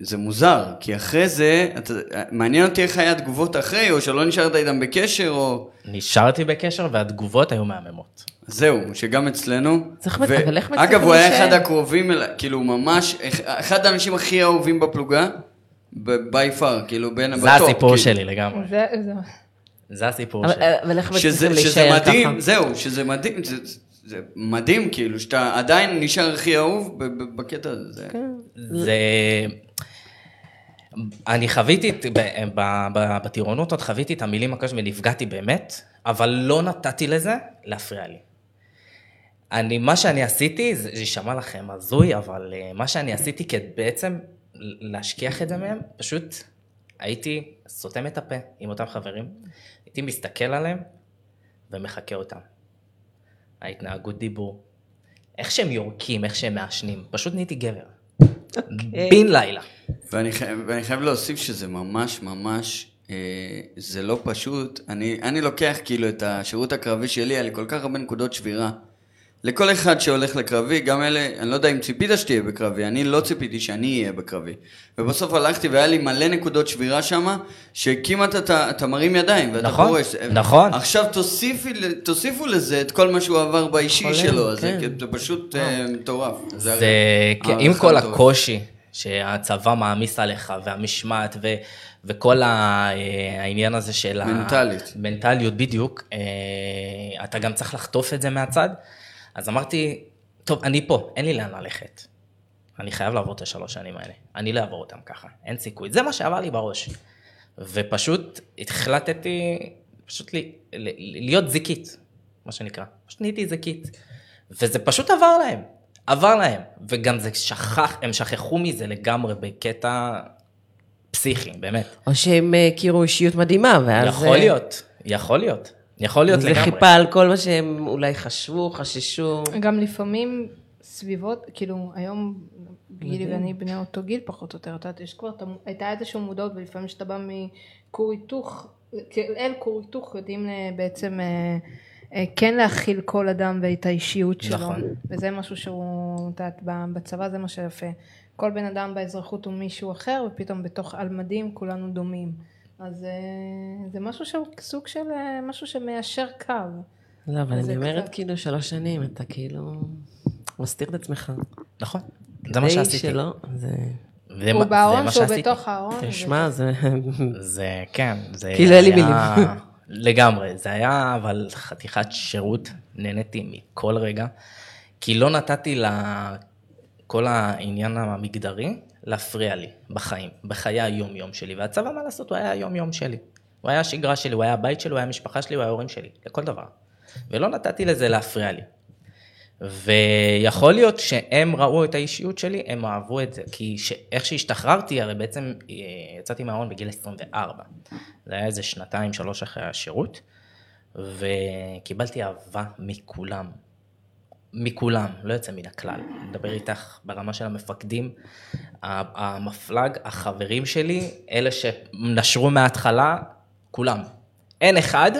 וזה מוזר, כי אחרי זה, אתה, מעניין אותי איך היה התגובות אחרי, או שלא נשארת איתם בקשר, או... נשארתי בקשר והתגובות היו מהממות. זהו, שגם אצלנו. צריך- ו- אבל איך מצליחים אגב, הוא היה? אחד הקרובים כאילו ממש, אח- אחד האנשים הכי אהובים בפלוגה, בי פאר, כאילו בין זה בטופ, הסיפור כאילו. שלי לגמרי. זה, זה, זה הסיפור שלי. אבל איך שזה, מצליחים שזה להישאר מדהים, ככה? זהו, שזה מדהים, זה, זה מדהים כאילו, שאתה עדיין נשאר הכי אהוב בקטע הזה. זה- כן. זה... אני חוויתי, בטירונות עוד חוויתי את המילים הקשות ונפגעתי באמת, אבל לא נתתי לזה להפריע לי. אני, מה שאני עשיתי, זה יישמע לכם הזוי, אבל אה, מה שאני עשיתי כדי בעצם להשכיח את זה מהם, פשוט הייתי סותם את הפה עם אותם חברים, הייתי מסתכל עליהם ומחקה אותם. ההתנהגות דיבור, איך שהם יורקים, איך שהם מעשנים, פשוט נהייתי גבר. אוקיי. בן לילה. ואני, חי- ואני חייב להוסיף שזה ממש ממש, אה, זה לא פשוט. אני, אני לוקח כאילו את השירות הקרבי שלי, היה לי כל כך הרבה נקודות שבירה. לכל אחד שהולך לקרבי, גם אלה, אני לא יודע אם ציפית שתהיה בקרבי, אני לא ציפיתי שאני אהיה בקרבי. ובסוף הלכתי והיה לי מלא נקודות שבירה שם, שכמעט אתה, אתה מרים ידיים, ואתה נכון, פורש. נכון. עכשיו תוסיפי, תוסיפו לזה את כל מה שהוא עבר באישי חולם, שלו, אז זה, כן. זה פשוט אה, מטורף. זה, הרי- כן, עם כל מטורפת. הקושי שהצבא מעמיס עליך, והמשמעת, ו, וכל ה, אה, העניין הזה של... מנטלית. מנטליות, בדיוק. אה, אתה גם צריך לחטוף את זה מהצד. אז אמרתי, טוב, אני פה, אין לי לאן ללכת. אני חייב לעבור את השלוש שנים האלה. אני לא אעבור אותם ככה, אין סיכוי. זה מה שעבר לי בראש. ופשוט החלטתי פשוט לי, ל- להיות זיקית, מה שנקרא. פשוט נהייתי זיקית. וזה פשוט עבר להם, עבר להם. וגם זה שכח, הם שכחו מזה לגמרי בקטע פסיכי, באמת. או שהם אה, הכירו אישיות מדהימה, ואז... יכול אה, להיות, יכול להיות. יכול להיות זה לגמרי. חיפה על כל מה שהם אולי חשבו, חששו. גם לפעמים סביבות, כאילו היום גילי ואני בני אותו גיל פחות או יותר, את יודעת, יש כבר, הייתה איזושהי מודעות ולפעמים כשאתה בא מכור היתוך, אל כור היתוך יודעים אה, בעצם אה, אה, כן להכיל כל אדם ואת האישיות שלו. נכון. וזה משהו שהוא, את יודעת, ב- בצבא זה מה שיפה. כל בן אדם באזרחות הוא מישהו אחר ופתאום בתוך על מדים כולנו דומים. אז אה, זה משהו שהוא סוג של אה, משהו שמיישר קו. לא, אבל אני אומרת, קצת- כאילו, שלוש שנים, אתה כאילו מסתיר את עצמך. נכון, זה מה שעשיתי. שלא, זה... זה הוא מה- בארון שהוא שעשיתי. בתוך הארון. תשמע, זה... זה, כן, זה כאילו אין לי מילים. לגמרי, זה היה אבל חתיכת שירות, נהניתי מכל רגע, כי לא נתתי לכל העניין המגדרי להפריע לי בחיים, בחיי היום-יום שלי, והצבא, מה לעשות, הוא היה היום-יום שלי. הוא היה השגרה שלי, הוא היה הבית שלי, הוא היה המשפחה שלי, הוא היה ההורים שלי, לכל דבר. ולא נתתי לזה להפריע לי. ויכול להיות שהם ראו את האישיות שלי, הם אהבו את זה, כי ש... איך שהשתחררתי, הרי בעצם אה, יצאתי מהארון בגיל 24. זה היה איזה שנתיים, שלוש אחרי השירות, וקיבלתי אהבה מכולם. מכולם, לא יוצא מן הכלל. אני מדבר איתך ברמה של המפקדים, המפלג, החברים שלי, אלה שנשרו מההתחלה, כולם. אין אחד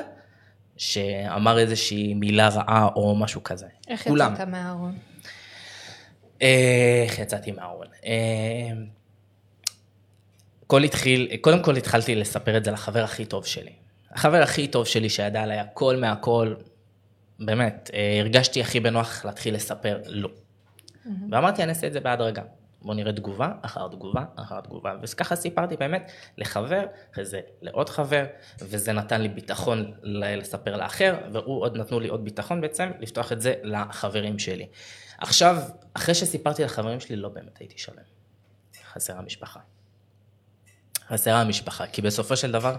שאמר איזושהי מילה רעה או משהו כזה. איך כולם. יצאת מהארון? איך יצאתי מהארון? אה, כל התחיל, קודם כל התחלתי לספר את זה לחבר הכי טוב שלי. החבר הכי טוב שלי שידע עליי הכל מהכל, באמת, אה, הרגשתי הכי בנוח להתחיל לספר לו. ואמרתי, אני אעשה את זה בהדרגה. בוא נראה תגובה, אחר תגובה, אחר תגובה. וככה סיפרתי באמת לחבר, אחרי זה לעוד חבר, וזה נתן לי ביטחון לספר לאחר, והוא עוד נתנו לי עוד ביטחון בעצם, לפתוח את זה לחברים שלי. עכשיו, אחרי שסיפרתי לחברים שלי, לא באמת הייתי שלם. חסרה משפחה. חסרה המשפחה, כי בסופו של דבר,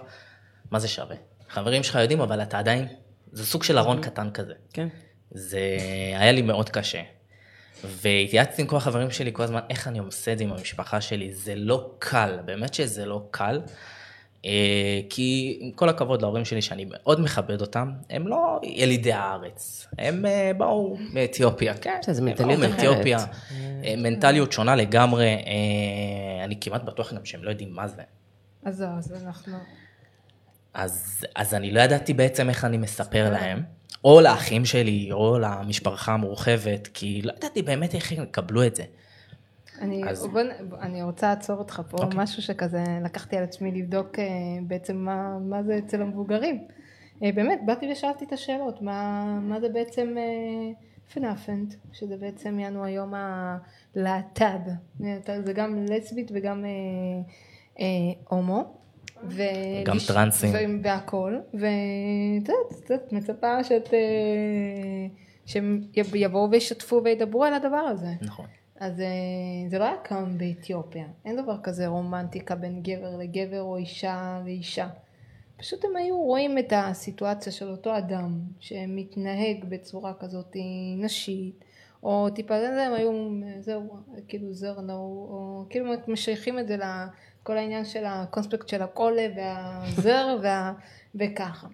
מה זה שווה? חברים שלך יודעים, אבל אתה עדיין, זה סוג של ארון קטן כזה. כן. זה היה לי מאוד קשה. והתייעצתי עם כל החברים שלי כל הזמן, איך אני עושה את זה עם המשפחה שלי. זה לא קל, באמת שזה לא קל. אה, כי עם כל הכבוד להורים שלי, שאני מאוד מכבד אותם, הם לא ילידי הארץ. הם אה, באו מאתיופיה, כן. זה הם מנטליות באו אחרת. מאתיופיה. אה, מנטליות שונה לגמרי. אני כמעט בטוח גם שהם לא יודעים מה זה. אז אז אנחנו... אז, אז אני לא ידעתי בעצם איך אני מספר להם, או לאחים שלי, או למשפחה המורחבת, כי לא ידעתי באמת איך הם יקבלו את זה. אני, אז- בוא, נ- אני רוצה לעצור אותך פה, אוקיי. משהו שכזה לקחתי על עצמי לבדוק אה, בעצם מה, מה זה אצל המבוגרים. אה, באמת, באתי ושאלתי את השאלות, מה, מה זה בעצם אה, פנאפנט, שזה בעצם יענו היום הלהט"ב, זה גם לסבית וגם אה, אה, הומו. ו... גם טרנסים. ו- והכל, ואת יודעת, את מצפה שאת... אה, שהם יב- יבואו וישתפו וידברו על הדבר הזה. נכון. אז אה, זה לא היה קם באתיופיה, אין דבר כזה רומנטיקה בין גבר לגבר או אישה לאישה. פשוט הם היו רואים את הסיטואציה של אותו אדם שמתנהג בצורה כזאת נשית, או טיפה זה, הם היו, זהו, כאילו זרנו, או כאילו משייכים את זה לכל העניין של הקונספקט של הקולה והזר וה, וככה.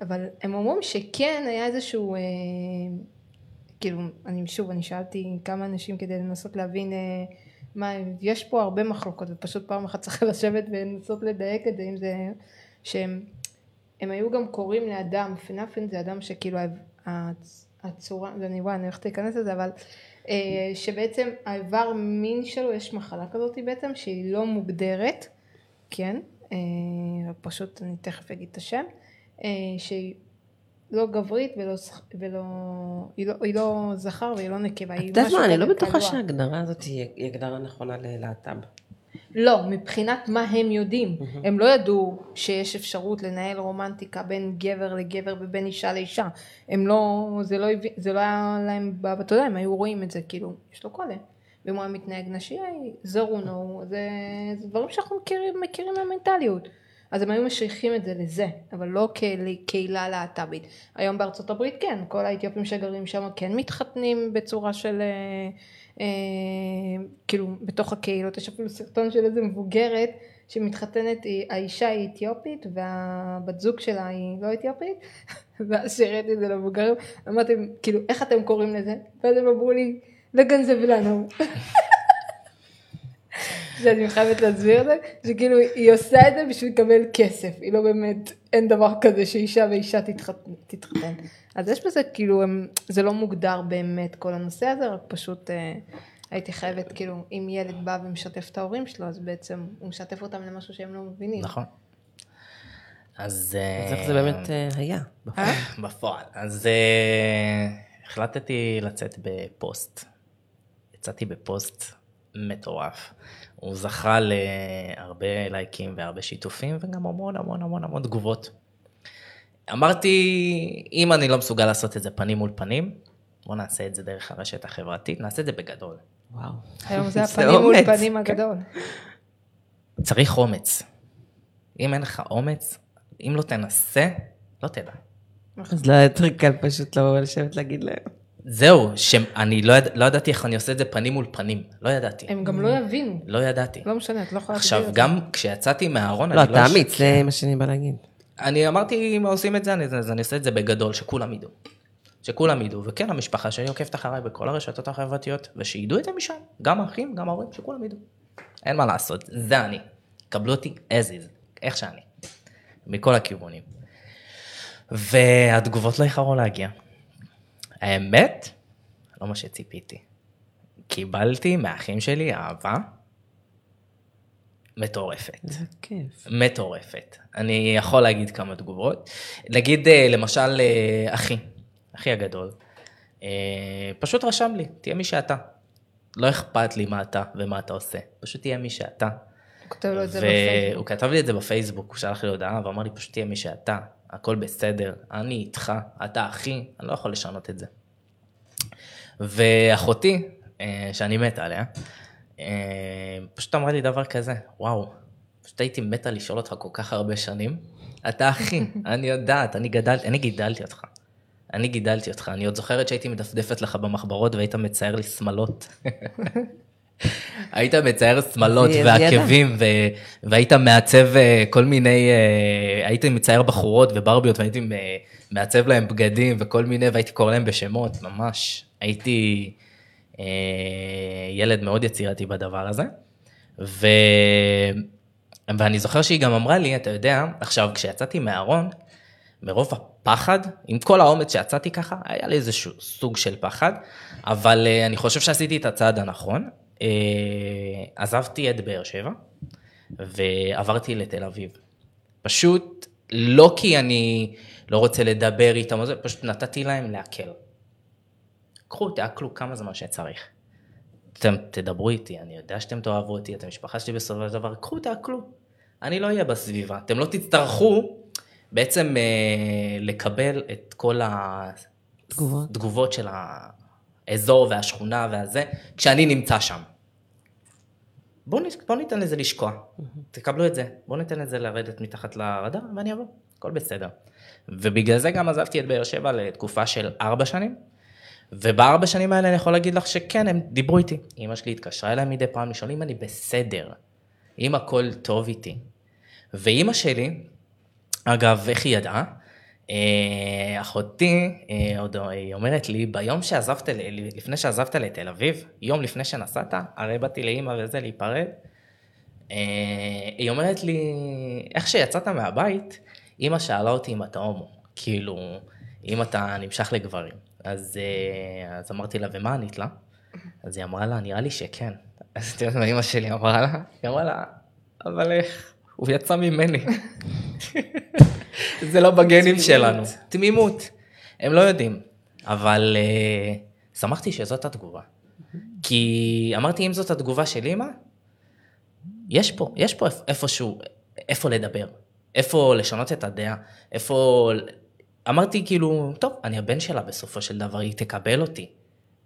אבל הם אומרים שכן היה איזשהו, אה, כאילו, אני שוב, אני שאלתי כמה אנשים כדי לנסות להבין אה, מה, יש פה הרבה מחלוקות, ופשוט פעם אחת צריך לשבת ולנסות לדייק את זה, אם זה, שהם הם היו גם קוראים לאדם, פנאפן זה אדם שכאילו הצ- הצורה, ואני וואי, אני הולכת להיכנס לזה, אבל שבעצם האיבר מין שלו, יש מחלה כזאת בעצם, שהיא לא מוגדרת, כן, אה, פשוט אני תכף אגיד את השם, אה, שהיא לא גברית ולא, ולא היא, לא, היא לא זכר והיא לא נקבה, את היא יודעת משהו מה, אני לא כזה בטוחה. שההגדרה הזאת היא הגדרה נכונה ללהט"ב. לא, מבחינת מה הם יודעים. הם לא ידעו שיש אפשרות לנהל רומנטיקה בין גבר לגבר ובין אישה לאישה. הם לא, זה לא, הביא- זה לא היה להם, ב- אתה יודע, הם היו רואים את זה, כאילו, יש לו קודם. ואם הוא היה מתנהג נשי, זרונו, זה, זה דברים שאנחנו מכירים, מכירים מהמנטליות. אז הם היו משייכים את זה לזה, אבל לא כקהילה להט"בית. היום בארצות הברית כן, כל האתיופים שגרים שם כן מתחתנים בצורה של, אה, כאילו, בתוך הקהילות. יש אפילו סרטון של איזה מבוגרת שמתחתנת, האישה היא אתיופית והבת זוג שלה היא לא אתיופית, ואז שהראיתי את זה למבוגרים, אמרתי, כאילו, איך אתם קוראים לזה? ואז הם אמרו לי, לגנזב לנו. שאני חייבת להסביר את זה, שכאילו היא עושה את זה בשביל לקבל כסף, היא לא באמת, אין דבר כזה שאישה ואישה תתחתן. תתחתן. אז יש בזה כאילו, הם, זה לא מוגדר באמת כל הנושא הזה, רק פשוט אה, הייתי חייבת, כאילו, אם ילד בא ומשתף את ההורים שלו, אז בעצם הוא משתף אותם למשהו שהם לא מבינים. נכון. אז... אז איך זה באמת אה, היה? בפועל. אז אה, החלטתי לצאת בפוסט. יצאתי בפוסט מטורף. הוא זכה להרבה לייקים והרבה שיתופים וגם המון המון המון המון תגובות. אמרתי, אם אני לא מסוגל לעשות את זה פנים מול פנים, בוא נעשה את זה דרך הרשת החברתית, נעשה את זה בגדול. וואו. היום זה הפנים מול פנים. הגדול. צריך אומץ. אם אין לך אומץ, אם לא תנסה, לא תדע. אז לא היה יותר קל פשוט לבוא ולשבת להגיד להם. זהו, שאני לא, יד... לא ידעתי איך אני עושה את זה פנים מול פנים. לא ידעתי. הם גם לא יבינו. לא ידעתי. לא משנה, את לא יכולה עכשיו, את זה. גם כשיצאתי מהארון, לא, אני אתה אש- אמיץ, זה מה שאני בא להגיד. אני אמרתי, אם עושים את זה, אני, אז אני אעשה את זה בגדול, שכולם ידעו. שכולם ידעו, וכן, המשפחה שלי עוקבת אחריי בכל הרשתות החברתיות, ושידעו את זה משם, גם האחים, גם ההורים, שכולם ידעו. אין מה לעשות, זה אני. קבלו אותי as is, איך שאני. מכל הכיוונים. והתגובות לא איחרו להגיע. האמת, לא מה שציפיתי. קיבלתי מהאחים שלי אהבה מטורפת. זה כיף. מטורפת. אני יכול להגיד כמה תגובות. נגיד, אה, למשל, אה, אחי, אחי הגדול, אה, פשוט רשם לי, תהיה מי שאתה. לא אכפת לי מה אתה ומה אתה עושה, פשוט תהיה מי שאתה. הוא כותב לו את זה בפייסבוק. כתב לי את זה בפייסבוק, הוא שלח לי הודעה ואמר לי, פשוט תהיה מי שאתה, הכל בסדר, אני איתך, אתה אחי, אני לא יכול לשנות את זה. ואחותי, אה, שאני מת עליה, אה, פשוט אמרה לי דבר כזה, וואו, פשוט הייתי מתה לשאול אותך כל כך הרבה שנים, אתה אחי, אני יודעת, אני גדלתי, אני גידלתי אותך. אני גידלתי אותך, אני עוד זוכרת שהייתי מדפדפת לך במחברות והיית מצייר לי שמלות. היית מצייר שמלות ועקבים, ו... והיית מעצב אה, כל מיני, אה, היית מצייר בחורות וברביות, והייתי אה, מעצב להם בגדים וכל מיני, והייתי קורא להם בשמות, ממש. הייתי אה, ילד מאוד יצירתי בדבר הזה. ו... ואני זוכר שהיא גם אמרה לי, אתה יודע, עכשיו, כשיצאתי מהארון, מרוב הפחד, עם כל האומץ שיצאתי ככה, היה לי איזשהו סוג של פחד, אבל אני חושב שעשיתי את הצעד הנכון. Uh, עזבתי את באר שבע, ועברתי לתל אביב. פשוט, לא כי אני לא רוצה לדבר איתם, פשוט נתתי להם להקל. קחו, תעכלו כמה זמן שצריך. אתם תדברו איתי, אני יודע שאתם תאהבו אותי, אתם משפחה שלי בסופו של דבר, קחו, תעכלו. אני לא אהיה בסביבה. אתם לא תצטרכו בעצם אה, לקבל את כל תגובות. התגובות של האזור והשכונה והזה, כשאני נמצא שם. בואו בוא ניתן לזה לשקוע, תקבלו את זה, בואו ניתן לזה לרדת מתחת לרדאר ואני אבוא, הכל בסדר. ובגלל זה גם עזבתי את באר שבע לתקופה של ארבע שנים, ובארבע שנים האלה אני יכול להגיד לך שכן, הם דיברו איתי. אמא שלי התקשרה אליי מדי פעם לשאול אם אני בסדר, אם הכל טוב איתי. ואימא שלי, אגב, איך היא ידעה? אה, אחותי, אה, עוד היא אומרת לי, ביום שעזבת, לפני שעזבת לתל אביב, יום לפני שנסעת, הרי באתי לאימא וזה להיפרד, אה, היא אומרת לי, איך שיצאת מהבית, אימא שאלה אותי אם אתה הומו, כאילו, אם אתה נמשך לגברים. אז, אז אמרתי לה, ומה ענית לה? אז היא אמרה לה, נראה לי שכן. אז את יודעת מה אימא שלי אמרה לה? היא אמרה לה, אבל איך? הוא יצא ממני. זה לא בגנים שלנו. תמימות. הם לא יודעים. אבל uh, שמחתי שזאת התגובה. כי אמרתי, אם זאת התגובה של אימא, יש פה, יש פה איפ- איפשהו, איפה לדבר, איפה לשנות את הדעה, איפה... אמרתי כאילו, טוב, אני הבן שלה בסופו של דבר, היא תקבל אותי,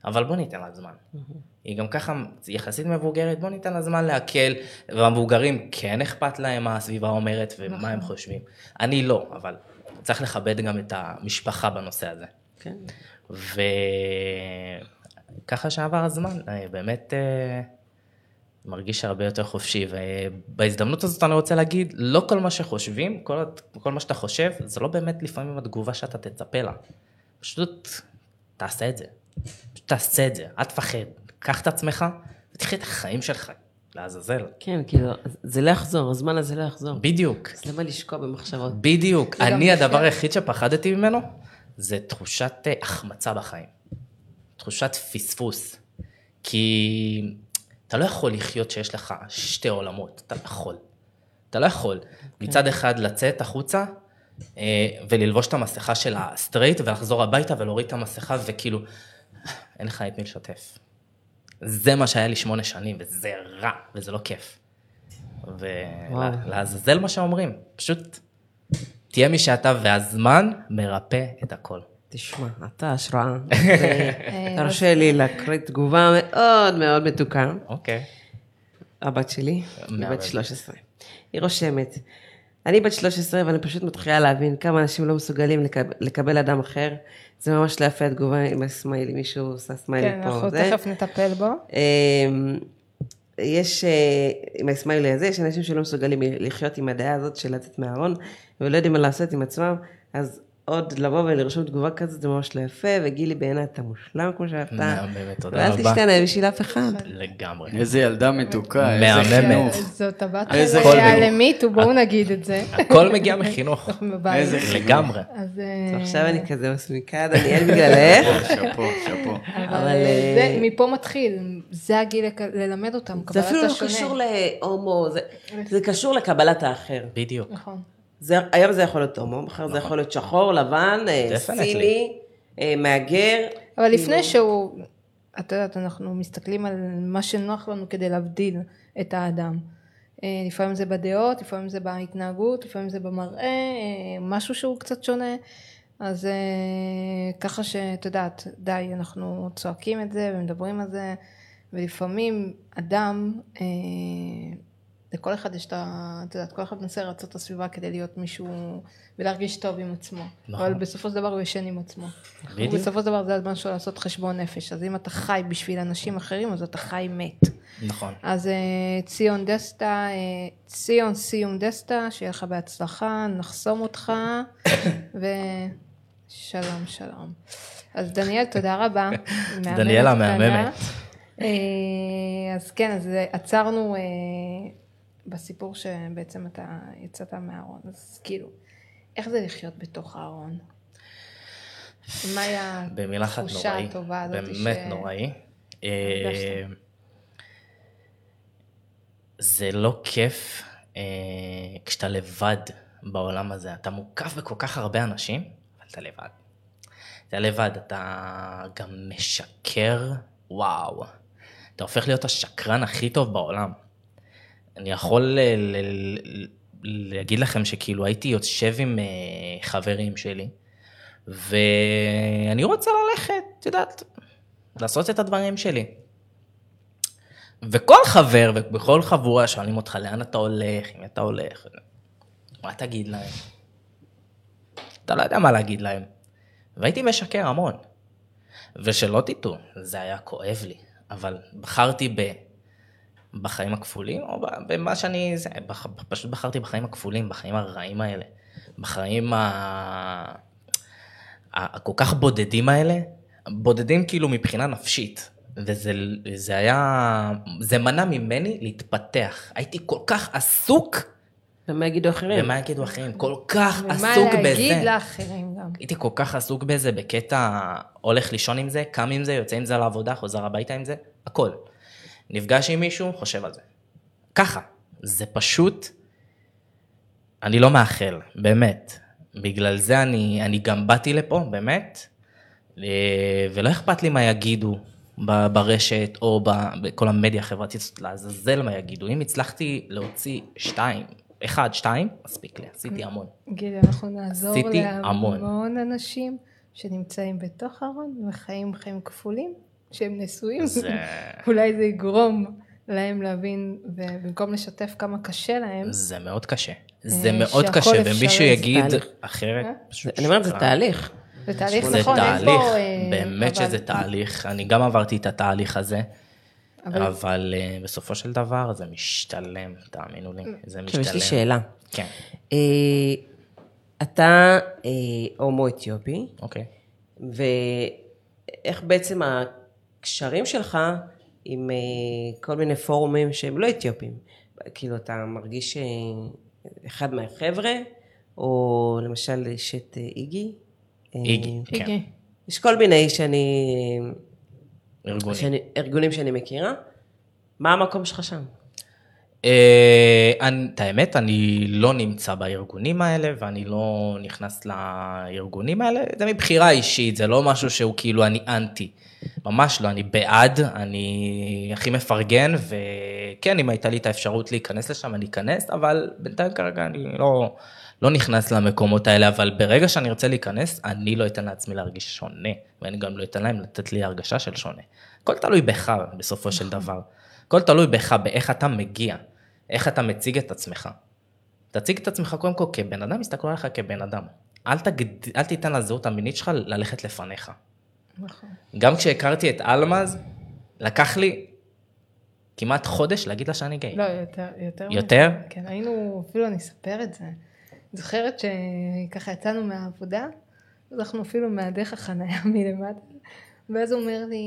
אבל בוא ניתן לה זמן. היא גם ככה יחסית מבוגרת, בוא ניתן לה זמן להקל, והמבוגרים כן אכפת להם מה הסביבה אומרת ומה הם חושבים. אני לא, אבל צריך לכבד גם את המשפחה בנושא הזה. כן. וככה שעבר הזמן, אה, באמת אה, מרגיש הרבה יותר חופשי, ובהזדמנות הזאת אני רוצה להגיד, לא כל מה שחושבים, כל, כל מה שאתה חושב, זה לא באמת לפעמים התגובה שאתה תצפה לה. פשוט תעשה את זה. תעשה את זה, אל תפחד. קח את עצמך ותחי את החיים שלך, לעזאזל. כן, כאילו, זה לא יחזור, הזמן הזה לא יחזור. בדיוק. אז למה לשקוע במחשבות? בדיוק. אני. הדבר היחיד שפחדתי ממנו, זה תחושת אה, החמצה בחיים. תחושת פספוס. כי אתה לא יכול לחיות שיש לך שתי עולמות, אתה לא יכול. אתה לא יכול. מצד אחד לצאת החוצה אה, וללבוש את המסכה של הסטרייט ולחזור הביתה ולהוריד את המסכה וכאילו, אין לך את מי לשתף. זה מה שהיה לי שמונה שנים, וזה רע, וזה לא כיף. ולעזאזל מה שאומרים, פשוט תהיה מי שאתה, והזמן מרפא את הכל. תשמע, אתה השראה. תרשה לי להקריא תגובה מאוד מאוד מתוקה. אוקיי. הבת שלי, היא. בת 13. היא רושמת, אני בת 13 ואני פשוט מתחילה להבין כמה אנשים לא מסוגלים לקב- לקבל אדם אחר. זה ממש לא יפה התגובה עם הסמיילי, מישהו עושה סמיילי כן, פה. אנחנו זה. תכף נטפל בו. אמ, יש, אה, עם הסמיילי הזה, יש אנשים שלא מסוגלים לחיות עם הדעה הזאת של לצאת מהארון, ולא יודעים מה לעשות עם עצמם, אז עוד לבוא ולרשום תגובה כזאת זה ממש לא יפה, וגילי בעיניי אתה מושלם כמו שאתה. מהממת, תודה ואל רבה. תשתנה בשביל אף אחד. לגמרי. איזה ילדה מתוקה, איזה. חינוך. זאת הבת מיני. למיטו, בואו נגיד את זה. הכל מגיע מחינוך. איזה חינוך. לגמרי. אז אה, עכשיו אני כזה מסמיקה, דניאל בגללך. שאפו, שאפו. אבל אה, אה, זה מפה מתחיל, זה הגיל ללמד אותם, זה קבלת אפילו לא השונה. קשור להומו, זה- זה קשור לקבלת האחר. בדיוק. נכון. זה, היום זה יכול להיות הומו, מחר זה יכול להיות שחור, לבן, אה. סיני, אה, מהגר. אבל לפני כאילו- שהוא, את יודעת, אנחנו מסתכלים על מה שנוח לנו כדי להבדיל את האדם. אה, לפעמים זה בדעות, לפעמים זה בהתנהגות, לפעמים זה במראה, אה, משהו שהוא קצת שונה. אז ככה שאת יודעת, די, אנחנו צועקים את זה ומדברים על זה, ולפעמים אדם, לכל אחד יש את ה... את יודעת, כל אחד מנסה לרצות את הסביבה כדי להיות מישהו ולהרגיש טוב עם עצמו. נכון. אבל בסופו של דבר הוא ישן עם עצמו. בדיוק. ובסופו של דבר זה הזמן שלו לעשות חשבון נפש. אז אם אתה חי בשביל אנשים אחרים, אז אתה חי מת. נכון. אז אה, ציון דסטה, אה, ציון סיום דסטה, שיהיה לך בהצלחה, נחסום אותך, ושלום שלום. אז דניאל, תודה רבה. דניאלה. מהממת. אה, אז כן, אז עצרנו בסיפור שבעצם אתה יצאת מהארון, אז כאילו, איך זה לחיות בתוך הארון? מה היה במילה אחת התחושה. הטובה הזאת באמת ש- נוראי. אה? זה לא כיף אה, כשאתה לבד בעולם הזה. אתה מוקף בכל כך הרבה אנשים, אבל אתה לבד. אתה לבד, אתה גם משקר, וואו. אתה הופך להיות השקרן הכי טוב בעולם. אני יכול ל- ל- להגיד לכם שכאילו הייתי יושב עם אה, חברים שלי, ואני רוצה ללכת, את יודעת, לעשות את הדברים שלי. וכל חבר ובכל חבורה שואלים אותך לאן אתה הולך, אם אתה הולך, מה תגיד להם? אתה לא יודע מה להגיד להם. והייתי משקר המון. ושלא תטעו, זה היה כואב לי, אבל בחרתי ב... בחיים הכפולים, או במה שאני... זה, בח, פשוט בחרתי בחיים הכפולים, בחיים הרעים האלה. בחיים ה... הכל כך בודדים האלה, בודדים כאילו מבחינה נפשית. וזה זה היה, זה מנע ממני להתפתח. הייתי כל כך עסוק ומה יגידו אחרים? במה יגידו אחרים, כל כך ומה עסוק בזה. להגיד לאחרים גם. הייתי כל כך עסוק בזה, בקטע הולך לישון עם זה, קם עם זה, יוצא עם זה לעבודה, חוזר הביתה עם זה, הכל. נפגש עם מישהו, חושב על זה. ככה. זה פשוט, אני לא מאחל, באמת. בגלל זה אני, אני גם באתי לפה, באמת, אה, ולא אכפת לי מה יגידו ברשת או בכל המדיה החברתית, לעזאזל מה יגידו. אם הצלחתי להוציא שתיים, אחד, שתיים, מספיק לי, עשיתי המון. גילי, אנחנו נעזור עשיתי המון. להמון אנשים שנמצאים בתוך הארון וחיים חיים כפולים, שהם נשואים. זה... אולי זה יגרום להם להבין, ובמקום לשתף כמה קשה להם, זה מאוד קשה. זה אה, מאוד שהכל קשה, ומישהו זה יגיד תהליך. אחרת, אה? פשוט אני אומרת, זה. תהליך. זה תהליך זה נכון, אין תהליך. אה, באמת אבל- שזה תהליך, אני גם עברתי את התהליך הזה, אבל- אבל אה, בסופו של דבר זה משתלם, תאמינו לי, זה עכשיו, משתלם. יש לי שאלה. כן, אה, אתה אה, הומו אתיופי, אוקיי. ואיך בעצם הקשרים שלך עם אה, כל מיני פורומים שהם לא אתיופים? כאילו, אתה מרגיש אה, אחד מהחבר'ה, או למשל יש את אה, איגי? איגי, כן. יש כל מיני שאני, ארגונים. שאני, ארגונים שאני מכירה. מה המקום שלך שם? אה, את האמת, אני לא נמצא בארגונים האלה, ואני לא נכנס לארגונים האלה, זה מבחירה אישית, זה לא משהו שהוא כאילו אני אנטי. ממש לא, אני בעד, אני הכי מפרגן, וכן, אם הייתה לי את האפשרות להיכנס לשם, אני אכנס, אבל בינתיים כרגע אני לא, לא נכנס למקומות האלה, אבל ברגע שאני ארצה להיכנס, אני לא אתן לעצמי להרגיש שונה, ואני גם לא אתן להם לתת לי הרגשה של שונה. הכל תלוי בך בסופו של דבר. הכל תלוי בך, באיך אתה מגיע, איך אתה מציג את עצמך. תציג את עצמך קודם כל כבן אדם, יסתכלו עליך כבן אדם. אל, תגד... אל תיתן לזהות המינית שלך ללכת לפניך. נכון. גם כשהכרתי את אלמז, לקח לי כמעט חודש להגיד לה שאני גיי. לא, יותר. יותר? יותר? כן, היינו, אפילו אני אספר את זה. זוכרת שככה יצאנו מהעבודה, אז אנחנו אפילו מהדרך החניה מלמטה, ואז הוא אומר לי,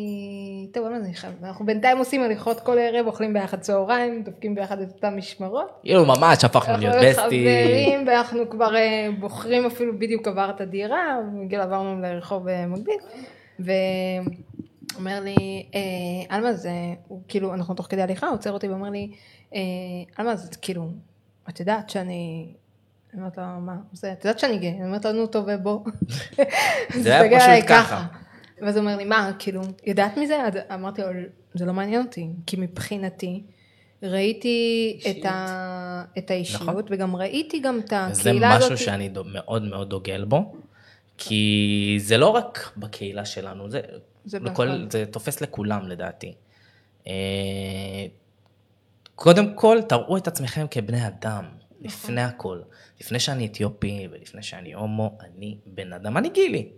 טוב, זה נחשב? אנחנו בינתיים עושים הליכות כל ערב, אוכלים ביחד צהריים, דופקים ביחד את אותן משמרות. כאילו ממש הפכנו אנחנו להיות בסטי. חברים, ואנחנו כבר אה, בוחרים אפילו בדיוק עבר את הדירה, בגיל עברנו לרחוב אה, מקביל, ואומר לי, אה, אלמז, אה, הוא כאילו, אנחנו תוך כדי הליכה, הוא עוצר אותי ואומר לי, אלמז, את כאילו, את יודעת שאני... אני אומרת לו, מה? זה, את יודעת שאני גיי? אני אומרת לו, נו טוב, בוא. זה היה פשוט ככה. ואז הוא אומר לי, מה, כאילו, ידעת מזה? אז אמרתי לו, זה לא מעניין אותי, כי מבחינתי, ראיתי את, ה... את האישיות, נכון. וגם ראיתי גם את זה הקהילה הזאת. משהו שאני דו- מאוד מאוד דוגל בו, כי זה לא רק בקהילה שלנו, זה, זה לכל. זה תופס לכולם לדעתי. אה, קודם כל, תראו את עצמכם כבני אדם, לפני הכל. לפני שאני אתיופי ולפני שאני הומו, אני בן אדם, אני גילי.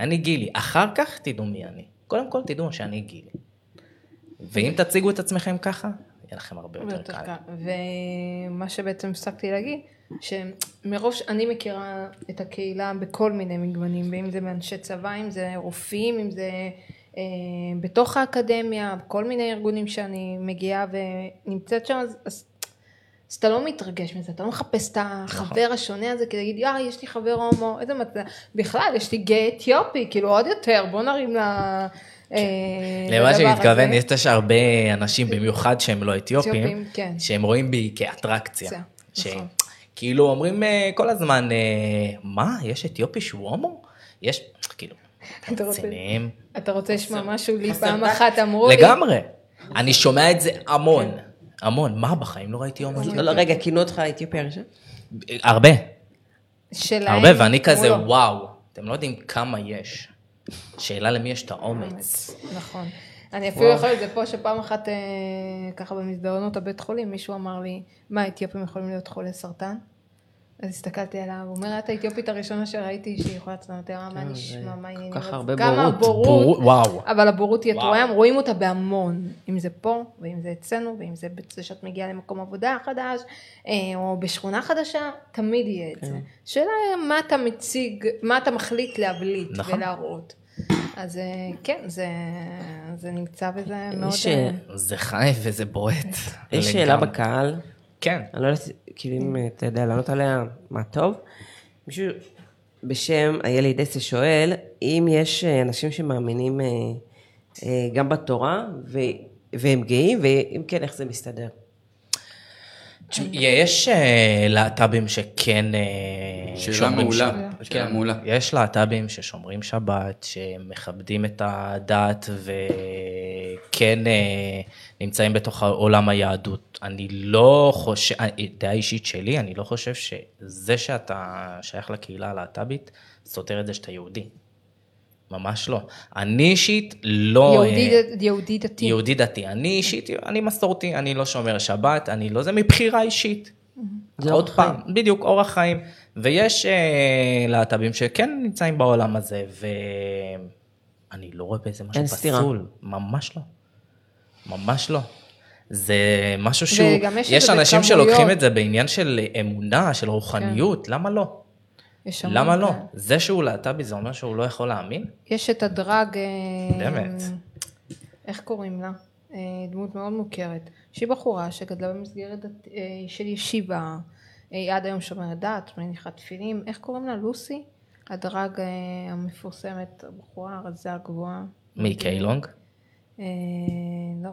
אני גילי. אחר כך תדעו מי אני. קודם כל תדעו שאני גילי. ואם תציגו את עצמכם ככה, יהיה לכם הרבה יותר יותר קל. קל. ומה שבעצם הפסקתי להגיד, שמרוב שאני מכירה את הקהילה בכל מיני מגוונים, ואם זה מאנשי צבא, אם זה רופאים, אם זה אה, בתוך האקדמיה, כל מיני ארגונים שאני מגיעה ונמצאת שם, אז, אז, אז אתה לא מתרגש מזה, אתה לא מחפש את החבר השונה הזה כדי להגיד, יאי, יש לי חבר הומו, איזה מצב, בכלל, יש לי גיי אתיופי, כאילו עוד יותר, בוא נרים ל... אה, למה לדבר שמתכוון, הזה. יש הרבה אנשים, במיוחד שהם לא אתיופים, כן. שהם רואים בי כאטרקציה. נכון. כאילו אומרים אה, כל הזמן, אה, מה, יש אתיופי שהוא הומו? יש, כאילו, רציניים. אתה רוצה לשמוע משהו? לי פעם. אחת אמרו לי, לגמרי. אני שומע את זה המון, המון. מה, בחיים לא ראיתי הומו? לא, לא, רגע, כינו אותך האתיופי הראשון? הרבה, שלהם, הרבה, ואני כזה. וואו, אתם לא יודעים כמה יש. שאלה למי יש את האומץ. נכון. אני אפילו יכול את זה פה שפעם אחת אה, ככה במסדרונות הבית חולים מישהו אמר לי, מה אתיופים יכולים להיות חולי סרטן? אז הסתכלתי עליו, הוא אומר, את האתיופית הראשונה שראיתי שהיא יכולה לצלם, אמרתי, מה כן, נשמע, מה העניינים? כל כך הרבה גם בורות. הבורות, בור- וואו. אבל הבורות היא. התרועה, רואים אותה בהמון, אם זה פה, ואם זה אצלנו, ואם זה בזה שאת מגיעה למקום עבודה חדש, אה, או בשכונה חדשה, תמיד יהיה את כן. זה. השאלה היא מה אתה מציג, מה אתה מחליט להבליט נכון. ולהראות. אז אה, כן, זה, זה נמצא בזה מאוד... אה, זה חי וזה בועט. יש שאלה. בקהל, כן. אני לא יודעת, כאילו אם אתה יודע לענות עליה, מה טוב. מישהו בשם איילי דסה שואל, אם יש אה, אנשים שמאמינים אה, אה, גם בתורה, והם גאים, ואם כן, איך זה מסתדר? יש אה, להט"בים שכן אה, שאלה שומרים מעולה, שבת. שאלה כן, מעולה. יש להט"בים ששומרים שבת, שמכבדים את הדת וכן אה, נמצאים בתוך עולם היהדות. אני לא חושב, דעה אישית שלי, אני לא חושב שזה שאתה שייך לקהילה הלהט"בית, סותר את זה שאתה יהודי. ממש לא. אני אישית לא... יהודי, אה, ד- יהודי דתי. יהודי דתי. אני אישית, אני מסורתי, אני לא שומר שבת, אני לא, זה מבחירה אישית. זה עוד אורח פעם, בדיוק, אורח חיים. ויש אה, להט"בים שכן נמצאים בעולם הזה, ואני לא רואה בזה משהו אין סתירה. פסול. ממש לא. ממש לא. זה משהו שהוא, יש אנשים. שלוקחים את זה בעניין של אמונה, של רוחניות, למה לא? יש המון למה לא? זה שהוא להט"בי זה אומר שהוא לא יכול להאמין? יש את הדרג, אה, באמת. איך קוראים לה? אה, דמות מאוד מוכרת. שהיא בחורה שגדלה במסגרת אה, של ישיבה, היא עד היום שומרת דת, מניחה תפילין, איך קוראים לה? לוסי? הדרג המפורסמת, הבחורה הרזה הגבוהה. מי, קיילונג? לא.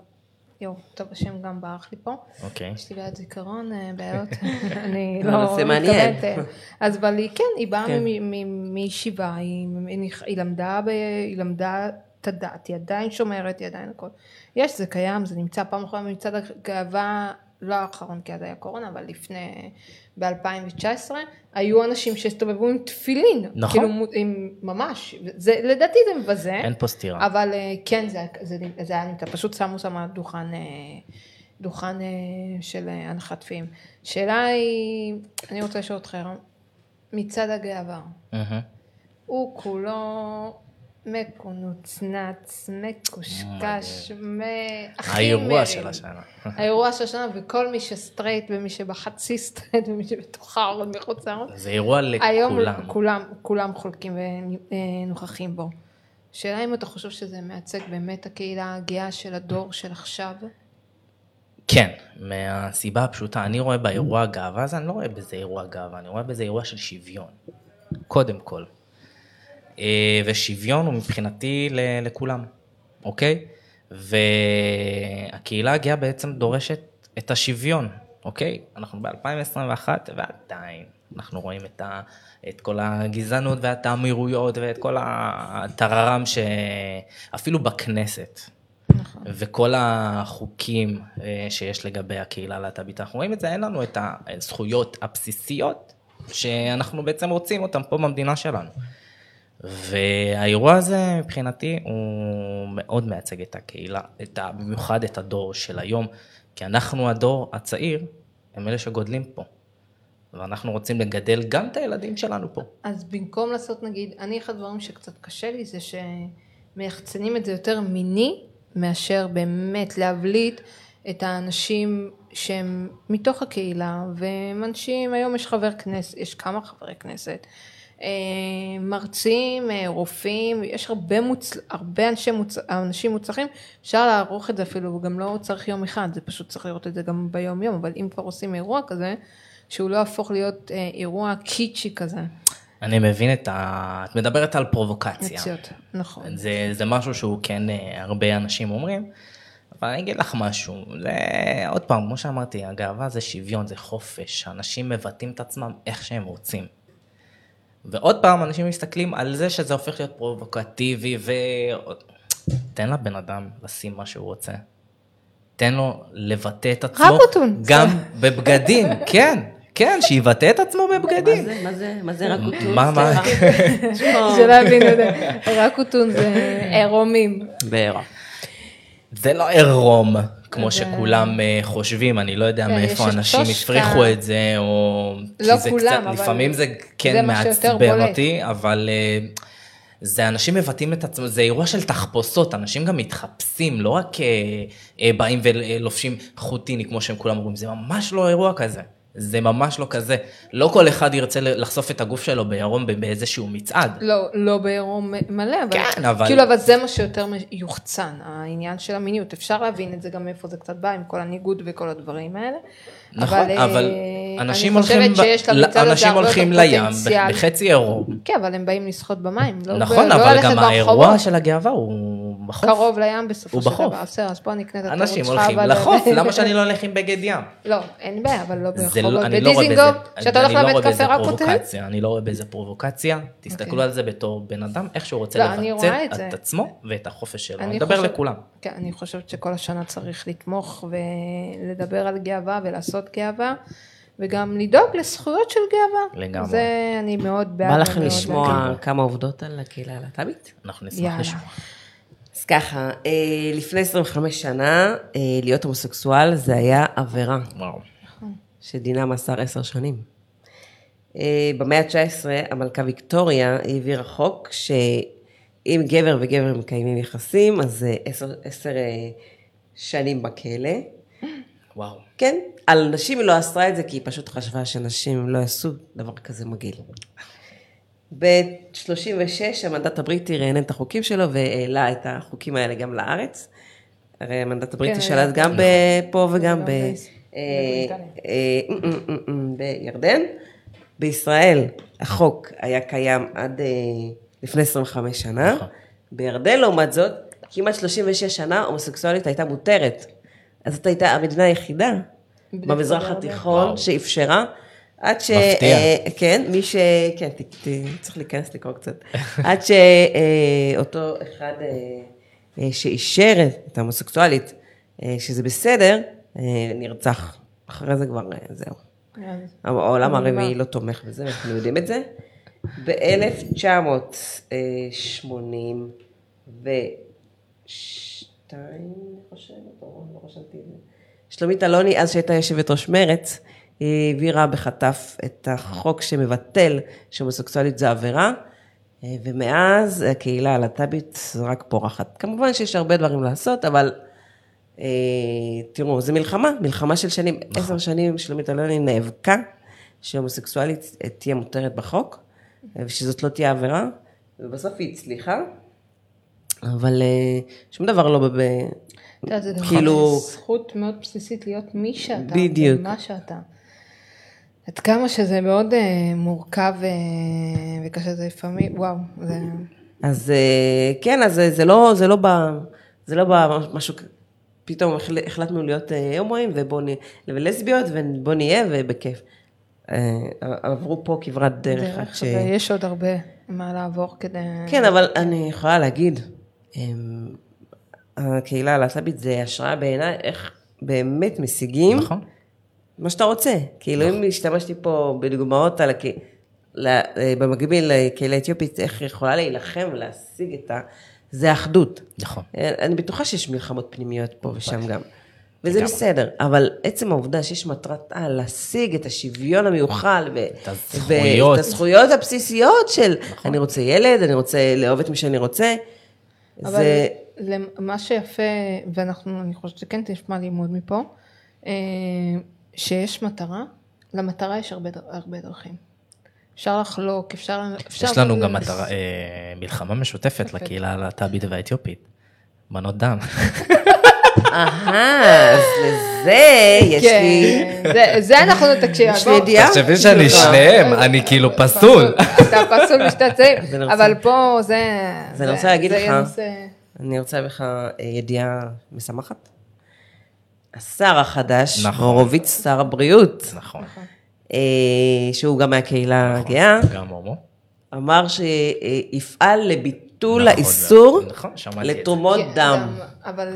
יואו, טוב, השם גם ברח לי פה. אוקיי. יש לי בעיית זיכרון, אה, בעיות, אני לא מעניין. מתכוונת. אה, אז אבל היא, כן, היא באה כן. מ- מ- מישיבה, היא למדה את הדת, היא עדיין שומרת, היא עדיין הכל. יש, זה קיים, זה נמצא פעם אחרונה במצעד הגאווה, לא האחרון כי אז היה קורונה, אבל לפני, ב-2019, היו אנשים שהסתובבו עם תפילין. נכון. כאילו, עם, ממש, זה, לדעתי זה מבזה. אין פה סתירה. אבל אה, כן, זה, זה, זה היה נמצא, פשוט שמו שם דוכן, אה, דוכן אה, של הנחת תפילין. שאלה היא, אני רוצה לשאול אתכם, מצעד הגאווה, מהמם. הוא כולו מנוצנץ, מקושקש, מ... הכי האירוע מרים. של השנה. האירוע של השנה, וכל מי שסטרייט ומי שבחצי סטרייט ומי שבתוכה או מחוץ לארץ, זה אירוע היום לכולם. כולם, כולם חולקים ונוכחים בו. שאלה אם אתה חושב שזה מייצג באמת הקהילה הגאה של הדור של עכשיו? כן, מהסיבה הפשוטה, אני רואה באירוע הגאווה הזה, אני לא רואה בזה אירוע גאווה, אני רואה בזה אירוע של שוויון, קודם כל. אה, ושוויון הוא מבחינתי לכולם, אוקיי? והקהילה הגאה בעצם דורשת את השוויון, אוקיי? אנחנו ב-2021 ועדיין אנחנו רואים את, ה, את כל הגזענות והתאמירויות ואת כל הטררם שאפילו בכנסת. נכון. וכל החוקים אה, שיש לגבי הקהילה הלהט"בית, אנחנו רואים את זה, אין לנו את הזכויות הבסיסיות שאנחנו בעצם רוצים אותן פה במדינה שלנו. והאירוע הזה מבחינתי הוא מאוד מייצג את הקהילה, את ה, במיוחד את הדור של היום, כי אנחנו הדור הצעיר, הם אלה שגודלים פה. ואנחנו רוצים לגדל גם את הילדים שלנו פה. אז במקום לעשות נגיד, אני אחד הדברים שקצת קשה לי זה שמייחצנים את זה יותר מיני מאשר באמת להבליט את האנשים שהם מתוך הקהילה והם אנשים, היום יש חבר כנסת, יש כמה חברי כנסת, מרצים, אה, רופאים, יש הרבה, מוצ... הרבה אנשי מוצ... אנשים מוצלחים, אפשר לערוך את זה אפילו, גם לא צריך יום אחד, זה פשוט צריך לראות את זה גם ביום יום, אבל אם כבר עושים אירוע כזה, שהוא לא יהפוך להיות אה, אירוע קיצ'י כזה. אני מבין את ה... את מדברת על פרובוקציה. מציאות, נכון. זה, זה משהו שהוא כן אה, הרבה אנשים אומרים, אבל אני אגיד לך משהו, זה עוד פעם, כמו שאמרתי, הגאווה זה שוויון, זה חופש, אנשים מבטאים את עצמם איך שהם רוצים. ועוד פעם, אנשים מסתכלים על זה שזה הופך להיות פרובוקטיבי, ו... תן לבן אדם לשים מה שהוא רוצה. תן לו לבטא את עצמו, רקוטון. גם בבגדים, כן, כן, שיבטא את עצמו מה בבגדים. זה, מה זה, מה זה רק אותו? מה, מה? שלא יבינו את זה. רקוטון זה עירומים. בעירה. זה לא עירום, כמו זה- שכולם אה, חושבים, אני לא יודע כן, מאיפה אנשים הפריחו את זה, או... לא זה כולם, קצת, אבל לפעמים זה זה כן שיותר מעצבן. אותי, אבל אה, זה אנשים מבטאים את עצמם, זה אירוע של תחפושות, אנשים גם מתחפשים, לא רק אה, אה, באים ולובשים חוטיני, כמו שהם כולם אומרים, זה ממש לא אירוע כזה. זה ממש לא כזה. לא כל אחד ירצה לחשוף את הגוף שלו בעירום באיזשהו מצעד. לא, לא בעירום מלא, אבל, כן, אבל- כאילו, אבל זה מה שיותר יוחצן, העניין של המיניות. אפשר להבין את זה גם מאיפה זה קצת בא, עם כל הניגוד וכל הדברים האלה. נכון, אה, אבל אנשים אני חושבת הולכים, ב- שיש למצעד הזה אנשים הרבה יותר הולכים לים. בחצי עירום. כן, אבל הם באים לשחות במים. לא נכון, ב- לא אבל ללכת גם האירוע. של הגאווה הוא בחוף. קרוב לים בסופו של בחוף. דבר. בסדר, אז בוא נקנה את התירוץ אנשים שלך. הולכים אבל- לחוף, למה שאני לא אלך עם בגד ים? לא, אין בעיה, אבל לא זה לא- ברחובות. אני לא רואה בזה, בדיזינגוף, כשאתה הולך אני לא רואה לבית קפה רק פרובוקציה, אני לא רואה בזה פרובוקציה, תסתכלו אוקיי. על זה בתור בן אדם, איך שהוא רוצה אני לבצע. את עצמו ואת החופש שלו, אני אני מדבר לכולם. כן, אני חושבת שכל השנה צריך לתמוך ולדבר על גאווה ולעשות גאווה, וגם לדאוג לזכויות של גאווה. לגמרי. זה אני מאוד בעד. בא לכם לשמוע בעד. כמה עובדות על הקהילה הלהט"בית? אנחנו נשמח. לשמוע. אז ככה, אה, לפני 25 שנה, אה, להיות הומוסקסואל זה היה עבירה, וואו. שדינה מאסר 10 שנים. אה, במאה ה-19 המלכה ויקטוריה העבירה חוק שאם גבר וגבר מקיימים יחסים, אז זה 10 שנים בכלא. וואו. כן, על נשים היא לא אסרה את זה, כי היא פשוט חשבה שנשים לא יעשו דבר כזה מגעיל. ב-36 המנדט הבריטי רענן את החוקים שלו והעלה את החוקים האלה גם לארץ. הרי המנדט הבריטי כן, שלט. גם פה וגם בירדן. בישראל החוק היה קיים עד אה, לפני 25 שנה. נכון. בירדן לעומת זאת, כמעט 36 שנה הומוסקסואלית הייתה מותרת. אז זאת הייתה המדינה היחידה במזרח. התיכון. שאפשרה, עד ש... מפתיע. אה, כן, מי ש... כן, ת, ת, צריך להיכנס לקרוא קצת. עד שאותו אחד אה, אה, שאישר את ההומוסקסואלית, אה, שזה בסדר, אה, נרצח. אחרי זה כבר, אה, זהו. העולם. הרביעי לא תומך בזה, אנחנו יודעים את זה. ב-1982, אני חושבת, לא רשמתי את זה. שלומית אלוני, אז שהייתה יושבת ראש מרצ, היא העבירה בחטף את החוק שמבטל שהומוסקסואלית זה עבירה, אה, ומאז הקהילה הלהט"בית רק פורחת. כמובן שיש הרבה דברים לעשות, אבל אה, תראו, זה מלחמה, מלחמה של שנים. עשר שנים שלומית אלוני נאבקה שהומוסקסואלית אה, תהיה מותרת בחוק, אה, ושזאת לא תהיה עבירה, ובסוף היא הצליחה, אבל אה, שום דבר לא ב... ב- אתה יודע, זה כאילו- זכות מאוד בסיסית להיות מי שאתה, בדיוק. מה שאתה. עד כמה שזה מאוד אה, מורכב אה, וקשה, זה לפעמים, וואו, זה... אז אה, כן, אז זה- זה לא, זה לא בא, זה לא בא משהו, פתאום החל- החלטנו להיות אה, הומואים ובוא נהיה, ולסביות ובוא נהיה ובכיף. אה, עברו פה כברת דרך. דרך, ש... ויש עוד הרבה מה לעבור כדי... כן, אבל אני יכולה להגיד, אמ, הקהילה הלהט"בית זה השראה בעיניי, איך באמת משיגים נכון. מה שאתה רוצה. כאילו, אם השתמשתי פה בדוגמאות על הקהילה, במקביל לקהילה האתיופית, איך היא יכולה להילחם ולהשיג את ה... זה אחדות. נכון. אני בטוחה שיש מלחמות פנימיות פה ושם גם. וזה בסדר, אבל עצם העובדה שיש מטרת על להשיג את השוויון המיוחל ו- הזכויות. ואת הזכויות הבסיסיות של אני רוצה ילד, אני רוצה לאהוב את מי שאני רוצה, אבל זה... מה שיפה, ואנחנו, אני חושבת שכן תשמע לימוד מפה, אה, שיש מטרה, למטרה יש הרבה, הרבה דרכים. אפשר לחלוק, אפשר... אפשר יש לנו ל- גם מטרה, אה, מלחמה משותפת לקהילה הלהט"בית והאתיופית. מנות דם. אהה, אז לזה יש כן, לי... זה- אנחנו תקשיב. יש לי ידיעה. תחשבי שאני שניהם, אני כאילו פסול. אתה פסול משתי הצעים, רוצה- אבל פה זה... אז אני רוצה להגיד לך- אני רוצה לך אה, ידיעה משמחת. השר החדש, נכון. הורוביץ, שר הבריאות, נכון. אה, שהוא גם מהקהילה הגאה, גם הומו. אמר שיפעל לביטול נכון, האיסור נכון. לתרומות כן, דם. אבל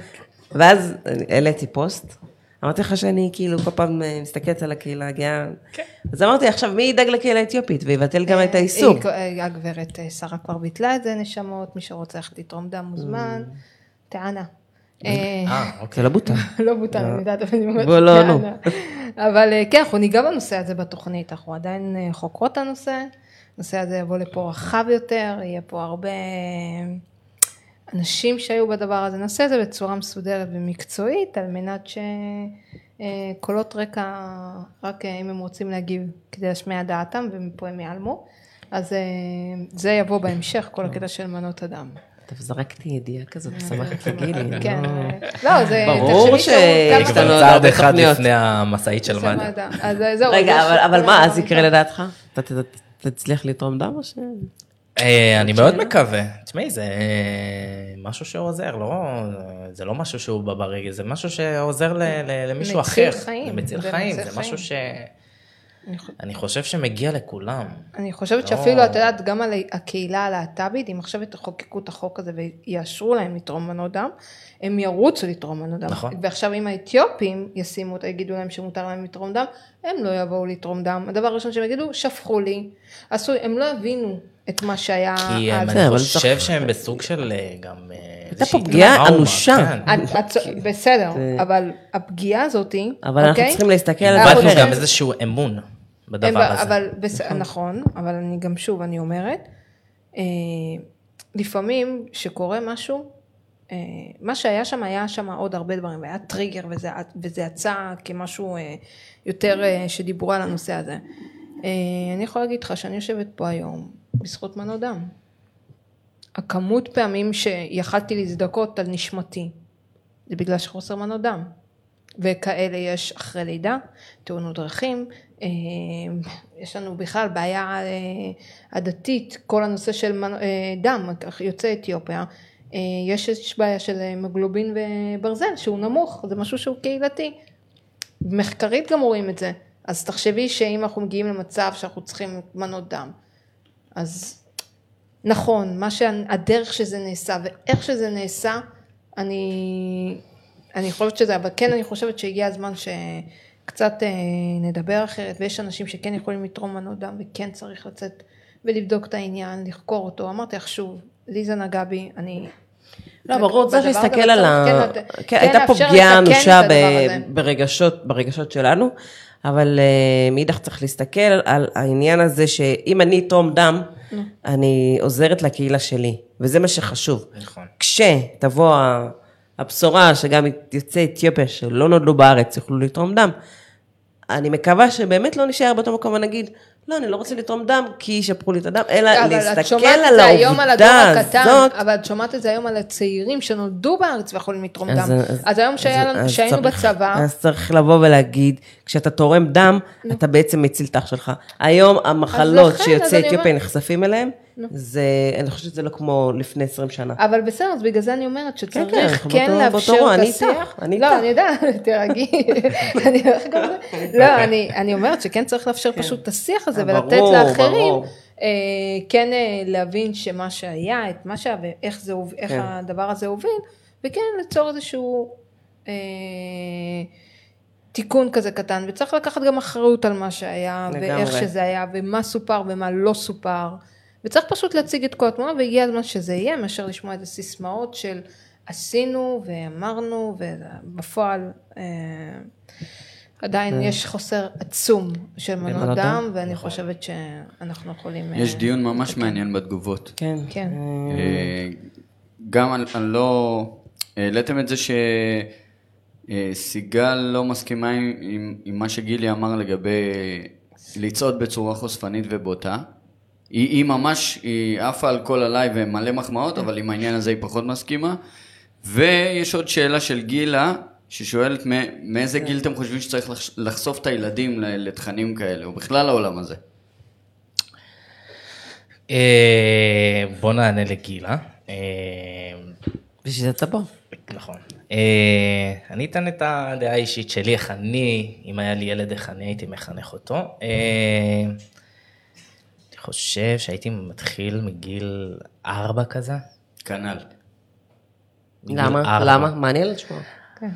ואז העליתי פוסט, אמרתי לך שאני כאילו כל פעם אה, מסתכלת על הקהילה הגאה. כן. אז אמרתי, עכשיו מי ידאג לקהילה האתיופית ויבטל גם את האיסור? היא- הגברת אה, שרה כבר ביטלה את זה, נשמות, מי שרוצה ללכת לתרום דם מוזמן, Mm. טענה. אה, אה, זה אוקיי. לא בוטל. לא בוטל, אני יודעת, אבל אני אומרת... בוא, לא, נו. אבל אה, כן, אנחנו ניגע בנושא הזה בתוכנית, אנחנו עדיין אה, חוקרות את הנושא, הנושא הזה יבוא לפה רחב יותר, יהיה פה הרבה אה, אנשים שהיו בדבר הזה, נעשה את זה בצורה מסודרת ומקצועית, על מנת שקולות רקע, רק אה, אם הם רוצים להגיב כדי להשמיע את דעתם, ומפה הם ייעלמו. אז אה, זה יבוא בהמשך, כל הקטע של מנות הדם. טוב, זרקתי ידיעה כזאת, שמחת לגילי. כן, לא- לא, זה... ברור ש- לנו עוד צעד אחד. לפני המשאית של מד"א. אז אה, זהו. רגע, אבל- אבל מה, אז יקרה לדעתך? אתה תצליח לתרום דם או ש... אה, אני מאוד מקווה. תשמעי, זה אה, משהו שעוזר, לא... זה לא משהו שהוא בא ברגל, זה משהו שעוזר ל- ל- למישהו מציל אחר. חיים, זה מציל חיים, מציל זה משהו חיים. ש... אני חושב שמגיע לכולם. אני חושבת לא. שאפילו, את יודעת, גם על הקהילה הלהט"בית, אם עכשיו יחוקקו את החוק הזה ויאשרו להם לתרום מנות דם, הם ירוצו לתרום מנות דם. נכון. ועכשיו אם האתיופים ישימו, יגידו להם שמותר להם לתרום דם, הם לא יבואו לתרום דם. הדבר הראשון שהם יגידו, שפכו לי. עשו, הם לא יבינו את מה שהיה כי אז. אני חושב שהם בסוג של אה, גם... אה, הייתה איזושהי פה פגיעה אנושה. כן. בסדר, אבל הפגיעה הזאתי, אבל אנחנו אוקיי? צריכים להסתכל על איבדנו. גם איזשהו אמון בדבר אין, הזה. אבל בס... נכון, אבל אני גם שוב, אני אומרת, אה, לפעמים שקורה משהו, אה, מה שהיה שם, היה שם עוד הרבה דברים, והיה טריגר וזה, וזה יצא כמשהו אה, יותר אה, שדיברו על הנושא הזה. אה, אני יכולה להגיד לך שאני יושבת פה היום בזכות מנות דם. הכמות פעמים שיכלתי להזדכות על נשמתי, זה בגלל שחוסר מנות דם. וכאלה יש אחרי לידה, תאונות דרכים, יש לנו בכלל בעיה אה, עדתית, כל הנושא של אה, דם, יוצאי אתיופיה, אה, יש, יש בעיה של המוגלובין וברזל שהוא נמוך, זה משהו שהוא קהילתי. מחקרית גם רואים את זה, אז תחשבי שאם אנחנו מגיעים למצב שאנחנו צריכים מנות דם, אז נכון, מה שהדרך שזה נעשה ואיך שזה נעשה, אני, אני חושבת שזה, אבל כן אני חושבת שהגיע הזמן שקצת אה, נדבר אחרת, ויש אנשים שכן יכולים לתרום מנות דם וכן צריך לצאת ולבדוק את העניין, לחקור אותו. אמרתי לך שוב, לי זה נגע בי, אני... לא, ברור, צריך להסתכל על ה... כן לת- כן, כן הייתה פה פגיעה אנושה. ברגשות, ברגשות שלנו, אבל אה, מאידך צריך להסתכל על העניין הזה שאם אני אתרום דם, אני עוזרת לקהילה שלי, וזה מה שחשוב. נכון. כשתבוא ה- הבשורה שגם יוצאי אתיופיה שלא נולדו בארץ יוכלו לתרום דם, אני מקווה שבאמת לא נשאר באותו מקום ונגיד, לא, אני לא רוצה לתרום דם כי ישפכו לי את הדם, אלא להסתכל על העובדה הקטן. אבל את שומעת את זה היום על הצעירים שנולדו בארץ ויכולים לתרום אז- דם. אז- אז היום שהיה לנו- אז שהיינו צריך- בצבא, אז צריך לבוא ולהגיד, כשאתה תורם דם, אתה בעצם מציל את האח שלך. היום המחלות שיוצאי אתיופיה נחשפים זה, אני חושבת שזה לא כמו לפני 20 שנה. אבל בסדר, אז בגלל זה אני אומרת כן, שצריך אנחנו כן באותו- לאפשר באותו את אני השיח. איתך, אני לא, איתך. אני יודעת, תירגעי. אני הולכת גם לזה. לא, אני- אני אומרת שכן צריך לאפשר פשוט את השיח הזה כן. אה, ולתת ברור, לאחרים. ברור. אה, כן אה, להבין שמה שהיה, את מה שהיה ואיך זה, איך כן. הדבר הזה הוביל, וכן ליצור איזשהו אה, תיקון כזה קטן, וצריך לקחת גם אחריות על מה שהיה, לגמרי. ואיך שזה היה, ומה סופר ומה לא סופר, וצריך פשוט להציג את כל התמונה, והגיע הזמן שזה יהיה, מאשר לשמוע איזה סיסמאות של עשינו ואמרנו, ובפועל אה, עדיין יש חוסר עצום של מנות דם? דם, ואני חושבת שאנחנו יכולים... אה, יש דיון ממש מעניין בתגובות. כן. כן. אה, גם על, על לא... העליתם את זה שסיגל לא מסכימה עם, עם, עם מה שגילי אמר לגבי לצעוד בצורה חושפנית ובוטה. היא, היא ממש, היא עפה על כל עליי ומלא מחמאות, אבל עם העניין הזה היא פחות מסכימה. ויש עוד שאלה של גילה, ששואלת מאיזה גיל אתם חושבים שצריך לחש- לחשוף את הילדים לתכנים כאלה, או בכלל לעולם הזה. אה, בוא נענה לגילה. אה, בשביל זה אתה פה. נכון. אה, אני אתן את הדעה האישית שלי, איך אני, אם היה לי ילד, איך אני הייתי מחנך אותו. חושב שהייתי מתחיל מגיל ארבע כזה. כנ"ל. למה? למה? מעניין לשמוע. כן.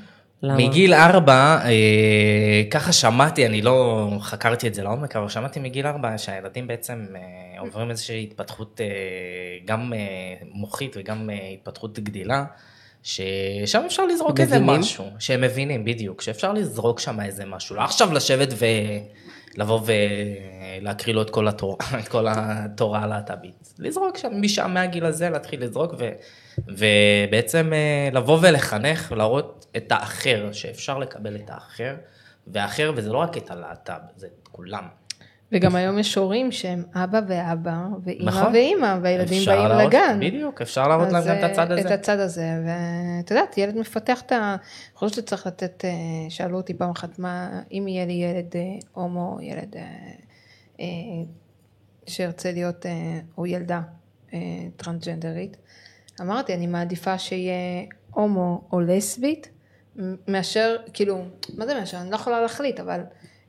למה? מגיל ארבע, אה, ככה שמעתי, אני לא חקרתי את זה לעומק, אבל שמעתי מגיל ארבע שהילדים בעצם אה, עוברים איזושהי התפתחות אה, גם אה, מוחית וגם אה, התפתחות גדילה, ששם אפשר לזרוק איזה מבינים? משהו, שהם מבינים, בדיוק, שאפשר לזרוק שם איזה משהו, לא עכשיו לשבת ולבוא ולהקריא לו את כל התורה, את כל התורה הלהט"בית, לזרוק שם משם מהגיל הזה, להתחיל לזרוק, ו, ובעצם אה, לבוא ולחנך, ולהראות את האחר, שאפשר לקבל את האחר, והאחר, וזה לא רק את הלהט"ב, זה את כולם. וגם היום יש הורים שהם אבא ואבא, ואימא נכון. ואימא, והילדים באים להראות- לגן. בדיוק, אפשר להראות להם גם את אה, הצד הזה. את הצד הזה, ואת יודעת, ילד מפתח את ה... אני חושבת שצריך לתת, אה, שאלו אותי פעם אחת, מה, אם יהיה לי ילד אה, הומו, ילד שירצה להיות, או ילדה טרנסג'נדרית, אמרתי, אני מעדיפה שיהיה הומו או לסבית, מאשר, כאילו, מה זה מאשר? אני לא יכולה להחליט, אבל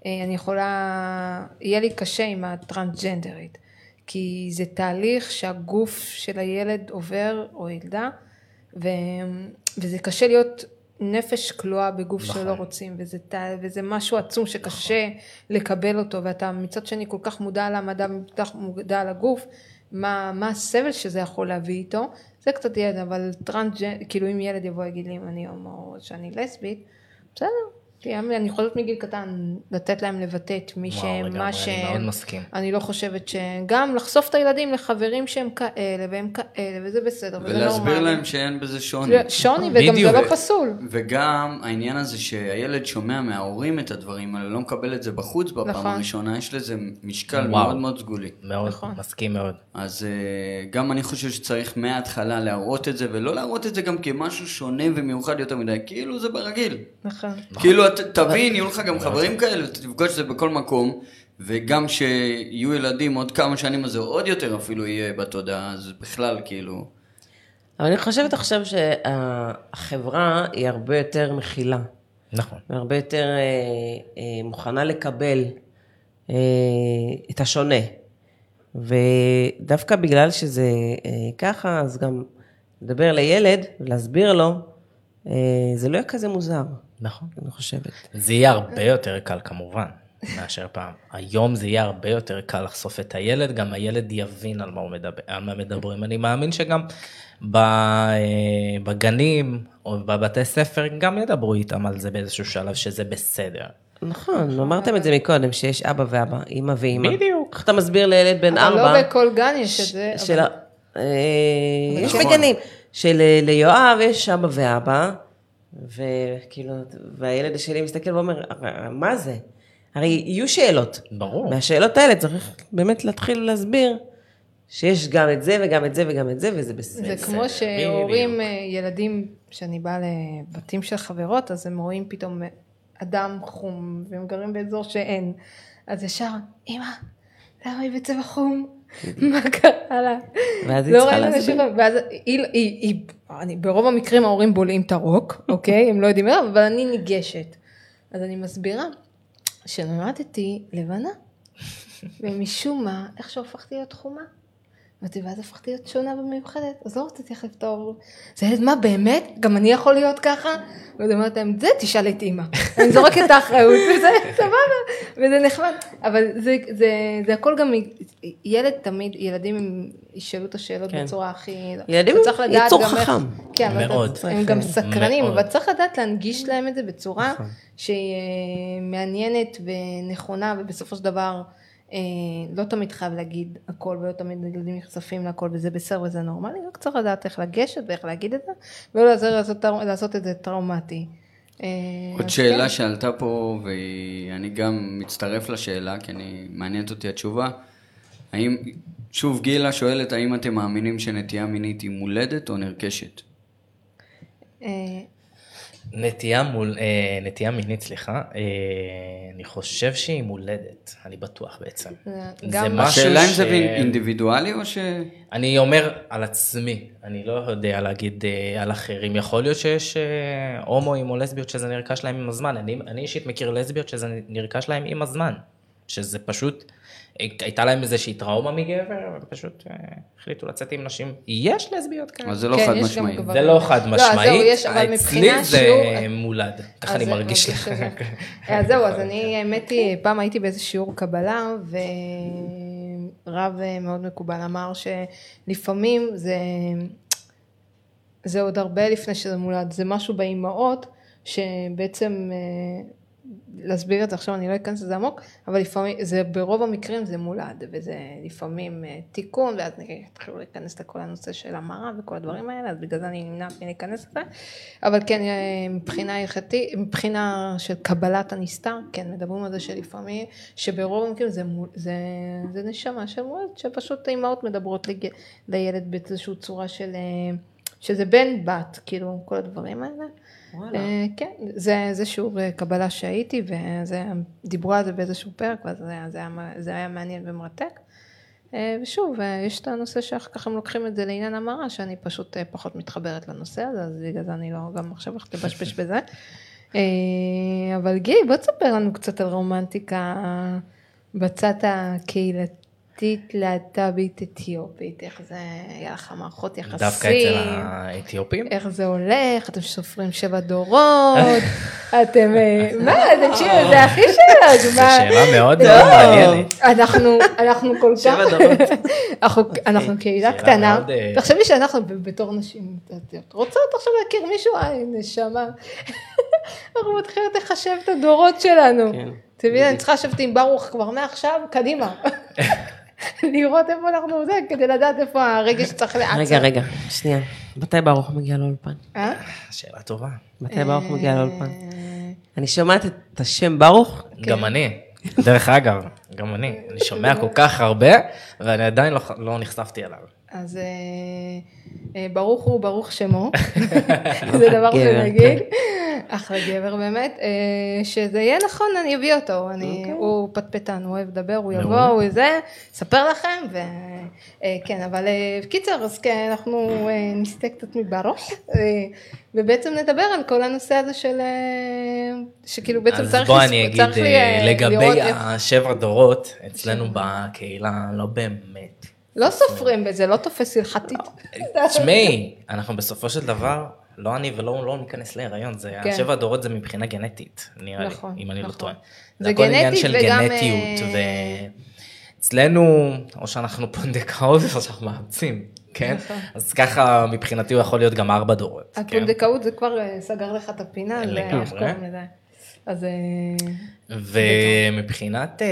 אני יכולה, יהיה לי קשה עם הטרנסג'נדרית. כי זה תהליך שהגוף של הילד עובר, או ילדה, ו... וזה קשה להיות נפש כלואה בגוף נכון. שלא רוצים, וזה. וזה משהו עצום שקשה לקבל אותו, ואתה מצד שני כל כך מודע למדע, כל כך מודע לגוף, מה, מה הסבל שזה יכול להביא איתו, זה קצת ילד, אבל טרנסג'נד, כאילו אם ילד יבוא ויגיד לי אם אני הומו או שאני לסבית, בסדר, אני חושבת מגיל קטן לתת להם לבטא את מי וואו, שהם, מה אני שהם, מאוד מסכים. אני לא חושבת שגם לחשוף את הילדים לחברים שהם כאלה והם כאלה וזה בסדר וזה ולהסביר נורמלי. להם שאין בזה שוני. שוני וגם זה. לא פסול. וגם העניין הזה שהילד שומע מההורים את הדברים האלה, לא מקבל את זה בחוץ בפעם נכון. הראשונה, יש לזה משקל וואו. מאוד מאוד סגולי. מאוד, נכון. מסכים מאוד. אז אה, גם אני חושב שצריך מההתחלה להראות את זה, ולא להראות את זה גם כמשהו שונה ומיוחד יותר מדי, כאילו זה ברגיל. נכון. כאילו, את- תבין, יהיו לך גם חברים כאלה, תפגוש את זה בכל מקום, וגם שיהיו ילדים עוד כמה שנים, אז זה עוד יותר אפילו יהיה בתודעה, אז בכלל, כאילו... אבל אני חושבת עכשיו שהחברה היא הרבה יותר מכילה, נכון. והרבה יותר אה, אה, מוכנה לקבל אה, את השונה. ודווקא בגלל שזה אה, ככה, אז גם לדבר לילד ולהסביר לו, אה, זה לא יהיה כזה מוזר, נכון. אני חושבת. זה יהיה הרבה יותר קל כמובן, מאשר פעם. היום זה יהיה הרבה יותר קל לחשוף את הילד, גם הילד יבין על מה, הוא מדבר, על מה מדברים. אני מאמין שגם ב, אה, בגנים או בבתי ספר גם ידברו איתם על זה באיזשהו שלב שזה בסדר. נכון, אמרתם את זה מקודם, שיש אבא ואבא, אימא ואימא. בדיוק. איך אתה מסביר לילד בן אבל ארבע? לא בכל גן יש את זה. של אבל- אה, יש נכון. בגנים, שליואב יש אבא ואבא, וכאילו, והילד השני מסתכל ואומר, מה זה? הרי יהיו שאלות. ברור. מהשאלות האלה צריך באמת להתחיל להסביר שיש גם את זה וגם את זה וגם את זה, וזה בסדר. זה כמו שהורים, אה, ילדים, כשאני באה לבתים של חברות, אז הם רואים פתאום אדם חום, והם גרים באזור שאין. אז ישר, אמא, למה היא בצבע חום? מה קרה לה? ואז היא לא צריכה להסביר. ואז היא, ברוב המקרים ההורים בולעים את הרוק, אוקיי? הם לא יודעים מה, אבל אני ניגשת. אז אני מסבירה שנולדתי לבנה, ומשום מה, איך שהפכתי להיות חומה. אמרתי, ואז הפכתי להיות שונה ומיוחדת, אז לא רציתי איך לפתור. זה ילד, מה באמת? גם אני יכול להיות ככה? ואז אמרתי להם, זה תשאל את אימא. אני זורקת את האחריות, וזה סבבה, וזה נחמד. אבל זה, זה, זה הכל גם, ילד תמיד, ילדים הם ישאלו את השאלות כן. בצורה הכי... ילדים לדעת יצור גם איך- חכם. כן, מאוד. הם גם צריך, סקרנים, מאוד. אבל צריך לדעת להנגיש להם את זה בצורה נכון. שהיא אה, מעניינת ונכונה, ובסופו של דבר לא תמיד חייב להגיד הכל, ולא תמיד ילדים נחשפים להכל, וזה בסדר וזה נורמלי, רק צריך לדעת איך לגשת ואיך להגיד את זה, ולא לעזור לעשות, לעשות את זה טראומטי. אה, עוד שאלה כן. שעלתה פה, ואני גם מצטרף לשאלה, כי אני, מעניינת אותי התשובה. האם, שוב גילה שואלת, האם אתם מאמינים שנטייה מינית היא מולדת או נרכשת? נטייה, מול, אה, נטייה מינית, סליחה, אה, אני חושב שהיא מולדת, אני בטוח בעצם. זה זה גם- משהו השאלה אם ש- זה אינדיבידואלי או ש... אני אומר על עצמי, אני לא יודע להגיד אה, על אחרים. יכול להיות שיש אה, הומואים או לסביות שזה נרכש להם עם הזמן. אני, אני אישית מכיר לסביות שזה נרכש להם עם הזמן. שזה פשוט, הייתה להם איזושהי טראומה מגבר, והם פשוט אה, החליטו לצאת עם נשים. יש לסביות כאלה. אז זה לא כן, חד משמעי. זה. לא חד לא, אז זהו, משמעית, יש, אבל אצלי זה מולד, ככה אז אני זה מרגיש לך. שזה. אז זהו, אז אני, האמת היא, פעם הייתי באיזה שיעור קבלה, ורב מאוד מקובל אמר שלפעמים זה זה עוד הרבה לפני שזה מולד, זה משהו באימהות שבעצם, אה, להסביר את זה עכשיו אני לא אכנס לזה עמוק, אבל לפעמים, זה ברוב המקרים זה מולד, וזה לפעמים אה, תיקון, ואז יתחילו להיכנס לכל הנושא של המרה וכל הדברים האלה, אז בגלל זה אני נמנעת מלהיכנס לזה, אבל כן, אה, מבחינה הלכתית, מבחינה של קבלת הנסתר, כן, מדברים על זה שלפעמים, שברוב המקרים זה, מול- זה, זה נשמה של מולד, שפשוט האימהות מדברות לג- לילד באיזושהי צורה של... אה, שזה בן בת, כאילו, כל הדברים האלה. וואלה. אה, כן, זה, זה שיעור אה, קבלה שהייתי, ודיברו על זה באיזשהו פרק, ואז זה, זה, היה, זה היה מעניין ומרתק. אה, ושוב, יש את הנושא שאחר כך הם לוקחים את זה לעניין המרה, שאני פשוט פחות מתחברת לנושא הזה, אז בגלל זה אני לא גם עכשיו הולכת לבשבש בזה. אבל גיל, בוא תספר לנו קצת על רומנטיקה בצד הקהילתית להט"בית אתיופית, איך זה, היה לך מערכות יחסים. דווקא אצל האתיופים? איך זה הולך, אתם סופרים שבע דורות, אתם, אה, מה, תקשיב, זה הכי שלנו, זו שאלה מאוד לא. מאוד מעניינת. אנחנו, אנחנו כל כך. אנחנו, קהילה קטנה, אה, תחשבי שאנחנו בתור נשים, את יודעת, רוצות עכשיו להכיר מישהו, איי, נשמה, אנחנו מתחילות לחשב את הדורות שלנו, כן. אתה מבין, אני צריכה לשבת עם ברוך כבר מעכשיו, קדימה, לראות איפה אנחנו זה, כדי לדעת איפה הרגע שצריך לעצור. רגע, רגע, שנייה. מתי ברוך מגיע לאולפן? אה? שאלה טובה. מתי ברוך מגיע לאולפן? אני שומעת את השם ברוך, כן. גם אני. דרך אגב, גם אני. אני שומע כל כך הרבה, ואני עדיין לא- לא נחשפתי אליו. אז אה, אה, ברוך הוא ברוך שמו, זה דבר. שנגיד, אחלה גבר באמת, אה, שזה יהיה נכון אני אביא אותו, אני, הוא פטפטן, הוא אוהב לדבר, הוא יבוא. הוא זה, אספר לכם, וכן, אבל אה, בקיצר, אז כן, אנחנו אה, נסטה קצת מברוך, אה, ובעצם נדבר על כל הנושא הזה של, אה, שכאילו בעצם אז צריך, בוא לס- אני אגיד, לי, אה, אה, לראות לגבי השבע דורות, אצלנו בקהילה לא באמת. לא סופרים בזה, לא תופס הלכתית. תשמעי, אנחנו בסופו של דבר, לא אני ולא לא ניכנס להיריון, זה כן. השבע דורות זה מבחינה גנטית, נראה לי, נכון, אם אני לא נכון. טועה. זה הכל עניין של וגם, גנטיות, אה, ואצלנו, או שאנחנו פונדקאות או שאנחנו מאמצים, כן? נכון. אז ככה מבחינתי הוא יכול להיות גם ארבע דורות. כן? הפונדקאות זה כבר אה, סגר לך את הפינה, זה לגמרי. איך קוראים לזה. אז אה, ומבחינת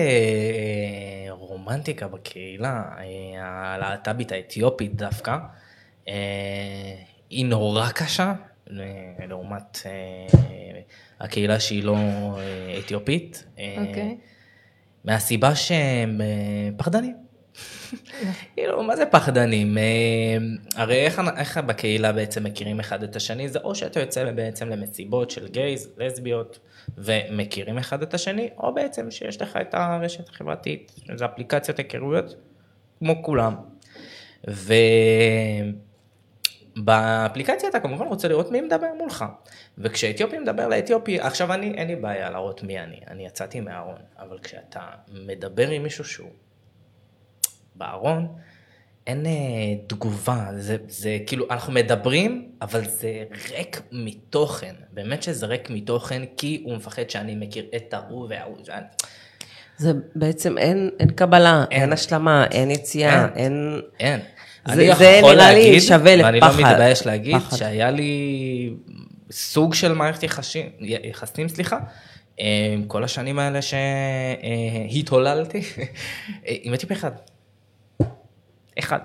רומנטיקה בקהילה, הלהט"בית האתיופית דווקא, היא נורא קשה לעומת אה, הקהילה שהיא לא אה, אתיופית, אה, אוקיי. מהסיבה שהם פחדנים. כאילו, מה זה פחדנים? הרי איך, איך בקהילה בעצם מכירים אחד את השני? זה או שאתה יוצא בעצם למסיבות של גייז, לסביות, ומכירים אחד את השני, או בעצם שיש לך את הרשת החברתית, שזה אפליקציות היכרויות, כמו כולם. ובאפליקציה אתה כמובן רוצה לראות מי מדבר מולך. וכשאתיופי מדבר לאתיופי, עכשיו אני, אין לי בעיה להראות מי אני, אני יצאתי מהארון, אבל כשאתה מדבר עם מישהו שהוא בארון, אין אה, תגובה, זה, זה כאילו, אנחנו מדברים, אבל זה ריק מתוכן, באמת שזה ריק מתוכן, כי הוא מפחד שאני מכיר את ההוא וההוא, שאני- זה בעצם אין, אין קבלה, אין, אין. השלמה, אין יציאה, אין. אין... אין. זה- אני זה יכול נראה לי להגיד, שווה ואני לא. מתבייש להגיד, פחד. שהיה לי סוג של מערכת יחסים, יחסים, סליחה, עם כל השנים האלה שהתהוללתי, עם הטיפ אחד. אחד.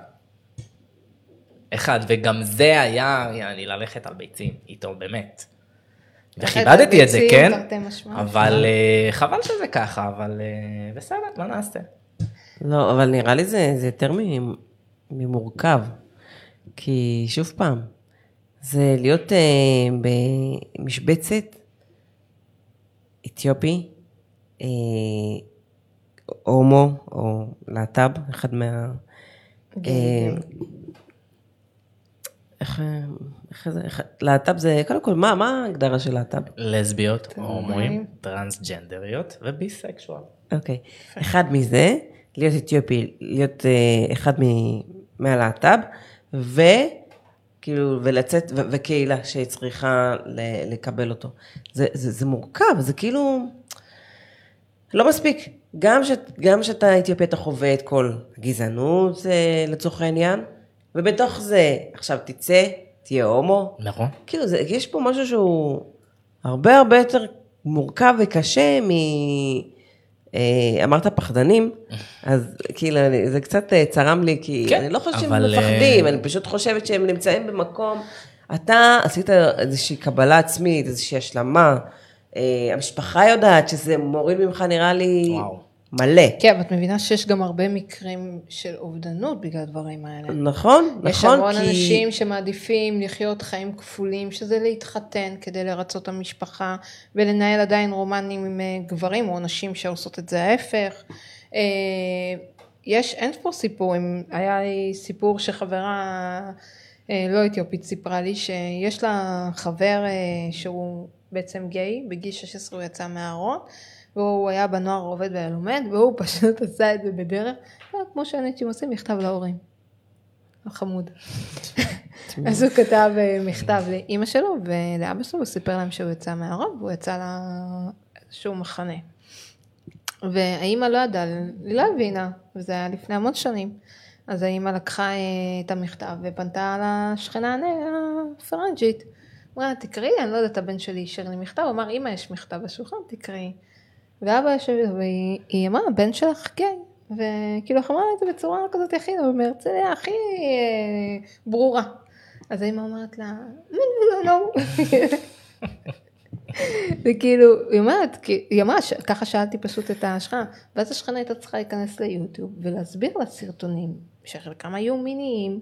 אחד, וגם זה היה, יעני, ללכת על ביצים איתו, באמת. וכיבדתי את זה, כן? אבל אה, חבל שזה ככה, אבל אה, בסדר, מה נעשה? לא, אבל נראה לי זה, זה יותר מ- ממורכב. כי שוב פעם, זה להיות אה, במשבצת אתיופי, אה, הומו או להט"ב, אחד מה... אה, איך, איך זה, איך, להט"ב זה, קודם כל, מה, מה ההגדרה של להט"ב? לסביות, הומואים. הומואים, טרנסג'נדריות וביסקשואל. אוקיי. אחד מזה, להיות אתיופי, להיות אה, אחד מ- מהלהט"ב, וכאילו, ולצאת, ו- וקהילה שצריכה ל- לקבל אותו. זה, זה, זה מורכב, זה כאילו, לא מספיק. גם, ש, גם שאתה אתיופי, אתה חווה את כל הגזענות אה, לצורך העניין, ובתוך זה, עכשיו תצא, תהיה הומו. נכון. כאילו, זה, יש פה משהו שהוא הרבה הרבה יותר מורכב וקשה מ... אה, אמרת פחדנים, אז כאילו, זה קצת אה, צרם לי, כי כן, אני לא חושבת שהם אבל, מפחדים, אה, אני פשוט חושבת שהם נמצאים במקום, אתה עשית איזושהי קבלה עצמית, איזושהי השלמה, המשפחה יודעת שזה מוריד ממך נראה לי וואו. מלא. כן, אבל את מבינה שיש גם הרבה מקרים של אובדנות בגלל הדברים האלה. נכון, יש נכון, המון כי... אנשים שמעדיפים לחיות חיים כפולים, שזה להתחתן כדי לרצות את המשפחה ולנהל עדיין רומנים עם אה, גברים או נשים שעושות את זה ההפך. אה, יש אין ספור סיפורים, היה לי סיפור שחברה אה, לא אתיופית סיפרה לי שיש לה חבר שהוא בעצם גיי, בגיל 16 הוא יצא מהארון והוא היה בנוער עובד ולומד והוא פשוט עשה את זה בדרך, אה, כמו שאנשים עושים מכתב להורים. החמוד. אז הוא כתב אה, מכתב לאימא שלו ולאבא שלו, הוא סיפר להם שהוא יצא מהארון והוא יצא לאיזשהו מחנה. והאימא לא ידעה, היא לא הבינה, וזה היה לפני המון שנים. אז האימא לקחה אה, את המכתב ופנתה לשכנה הפרנג'ית. אמרה, תקראי, אני לא יודעת, הבן שלי השאיר לי מכתב, הוא אמר, אמא, יש מכתב בשולחן, תקראי. ואבא יושב, והיא היא אמרה, הבן שלך גיי. וכאילו, איך אמרה את זה בצורה כזאת הכי, מהרצליה הכי אה, ברורה. אז האמא אומרת לה, מן ולא לא. וכאילו, היא אומרת, היא אמרה, ככה שאלתי פשוט את השכנה, ואז השכנה הייתה צריכה להיכנס ליוטיוב ולהסביר לה סרטונים, שחלקם היו מיניים,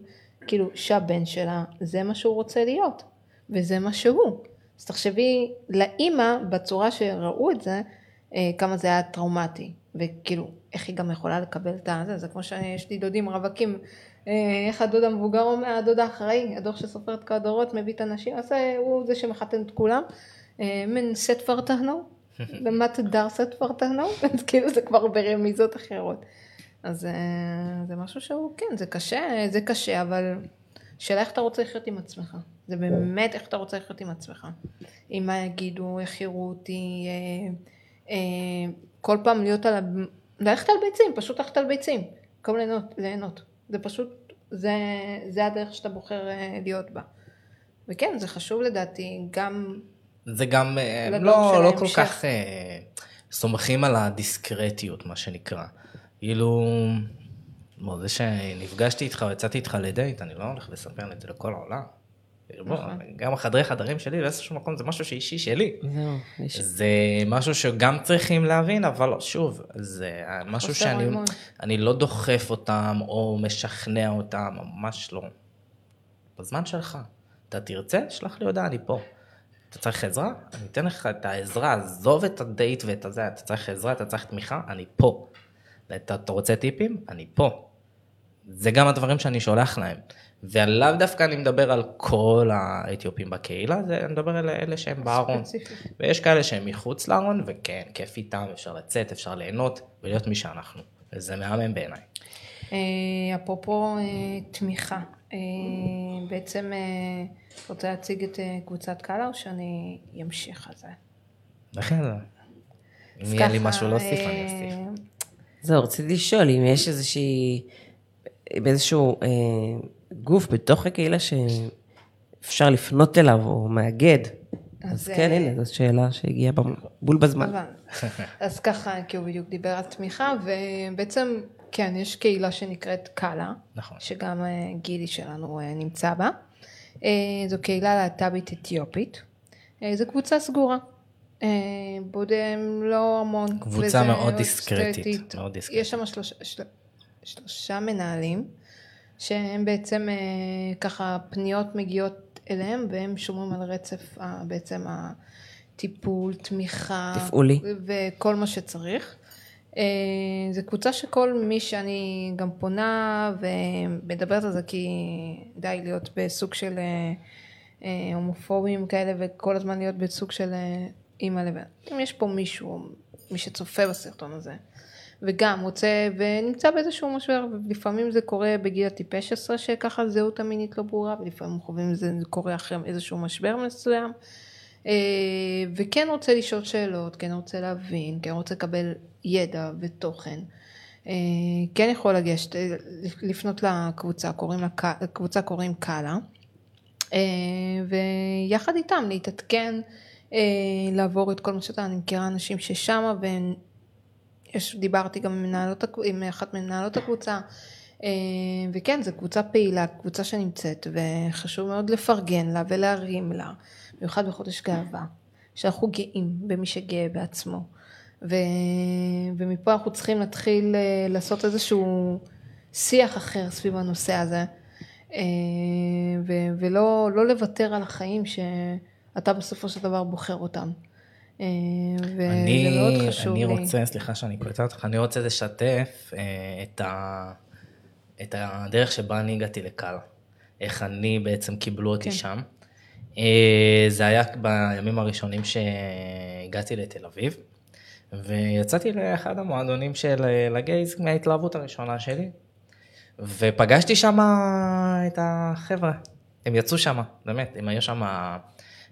כאילו שהבן שלה, זה מה שהוא רוצה להיות, וזה מה שהוא. אז תחשבי, לאימא, בצורה שראו את זה, כמה זה היה טראומטי, וכאילו, איך היא גם יכולה לקבל את הזה, זה כמו שיש לי דודים רווקים, אה, איך הדוד המבוגר אומר, הדוד האחראי, הדור שסופר את כל הדורות, מביא את הנשים, אז אה, הוא זה שמחתן את כולם. אה, מן סט פרטהנו, למה תדר סט פרטהנו, אז כאילו זה כבר ברמיזות אחרות. אז אה, זה משהו שהוא, כן, זה קשה, זה קשה, אבל שאלה איך אתה רוצה לחיות עם עצמך. זה באמת איך אתה רוצה לחיות עם עצמך. אם מה יגידו, איך יראו אותי, אה, אה, כל פעם להיות על. ללכת על ביצים, פשוט ללכת על ביצים. במקום ליהנות, ליהנות. זה פשוט, זה, זה הדרך שאתה בוחר אה, להיות בה. וכן, זה חשוב לדעתי, גם זה גם אה, לא, לא כל ההמשך. כך אה, סומכים על הדיסקרטיות, מה שנקרא. כאילו, בוא, זה שנפגשתי איתך או יצאתי איתך לדייט, אני לא הולך לספר את זה לכל העולם. בוא, נכון. גם החדרי חדרים שלי באיזשהו מקום זה משהו שאישי שלי. זה משהו שגם צריכים להבין, אבל שוב, זה משהו שאני לא דוחף אותם או משכנע אותם, ממש לא. בזמן שלך. אתה תרצה, שלח לי הודעה, אני פה. אתה צריך עזרה? אני אתן לך את העזרה, עזוב את הדייט ואת הזה, אתה צריך עזרה, אתה צריך תמיכה, אני פה. ואתה אתה רוצה טיפים? אני פה. זה גם הדברים שאני שולח להם. ולאו דווקא אני מדבר על כל האתיופים בקהילה, זה, אני מדבר על אלה שהם בארון. ויש כאלה שהם מחוץ לארון, וכן, כיף איתם, אפשר לצאת, אפשר ליהנות, ולהיות מי שאנחנו. וזה מהמם בעיניי. אה, אפרופו אה, תמיכה, אה, בעצם רוצה להציג את קבוצת קאלה או שאני אמשיך על זה? לכן, אם יהיה לי משהו להוסיף, אני אוסיף. זהו, רציתי לשאול אם יש איזושהי, באיזשהו גוף בתוך הקהילה שאפשר לפנות אליו, או מאגד. אז, אז, כן, הנה, זו שאלה שהגיעה בול בזמן. אבל- אז ככה, כי הוא בדיוק דיבר על תמיכה, ובעצם, כן, יש קהילה שנקראת קאלה, נכון. שגם אה, גילי שלנו אה, נמצא בה. אה, זו קהילה להט"בית אתיופית. זו קבוצה סגורה. בודם לא המון. קבוצה מאוד דיסקרטית. מאוד דיסקרטית. יש שם שלוש, של, שלושה מנהלים, שהם בעצם אה, ככה פניות מגיעות אליהם, והם שומרים על רצף ה- בעצם הטיפול, תמיכה. תפעולי. וכל מה שצריך. אה, זו קבוצה שכל מי שאני גם פונה ומדברת על זה כי די להיות בסוג של אה, אה, הומופובים כאלה וכל הזמן להיות בסוג של אה, אימא לבן. אם יש פה מישהו, מי שצופה בסרטון הזה, וגם רוצה ונמצא באיזשהו משבר, ולפעמים זה קורה בגיל הטיפש עשרה שככה הזהות המינית לא ברורה, ולפעמים חווים זה, קורה אחרי איזשהו משבר מסוים. אה, וכן רוצה לשאול שאלות, כן רוצה להבין, כן רוצה לקבל ידע ותוכן. אה, כן יכול לגשת, אה, לפנות לקבוצה, קוראים לה, קבוצה קוראים קאלה. ויחד איתם להתעדכן, לעבור את כל מה שאתה, אני מכירה אנשים ששמה, ודיברתי גם עם, מנהלות, עם אחת ממנהלות הקבוצה, אה, וכן, זו קבוצה פעילה, קבוצה שנמצאת, וחשוב מאוד לפרגן לה ולהרים לה, במיוחד בחודש גאווה, שאנחנו גאים במי שגאה בעצמו. ו... ומפה אנחנו צריכים להתחיל אה, לעשות איזשהו שיח אחר סביב הנושא הזה, אה, ו... ולא לא לוותר על החיים שאתה בסופו של דבר בוחר אותם. אה, וזה אני, מאוד חשוב אני לי. רוצה, סליחה שאני קוטע אותך, אני רוצה לשתף אה, את, ה, את הדרך שבה אני הגעתי לקהל. איך אני בעצם קיבלו אותי כן. שם. אה, זה היה בימים הראשונים שהגעתי לתל אביב, ויצאתי לאחד המועדונים של לגייז מההתלהבות הראשונה שלי, ופגשתי שם את החבר'ה. הם יצאו שם, באמת, הם היו שם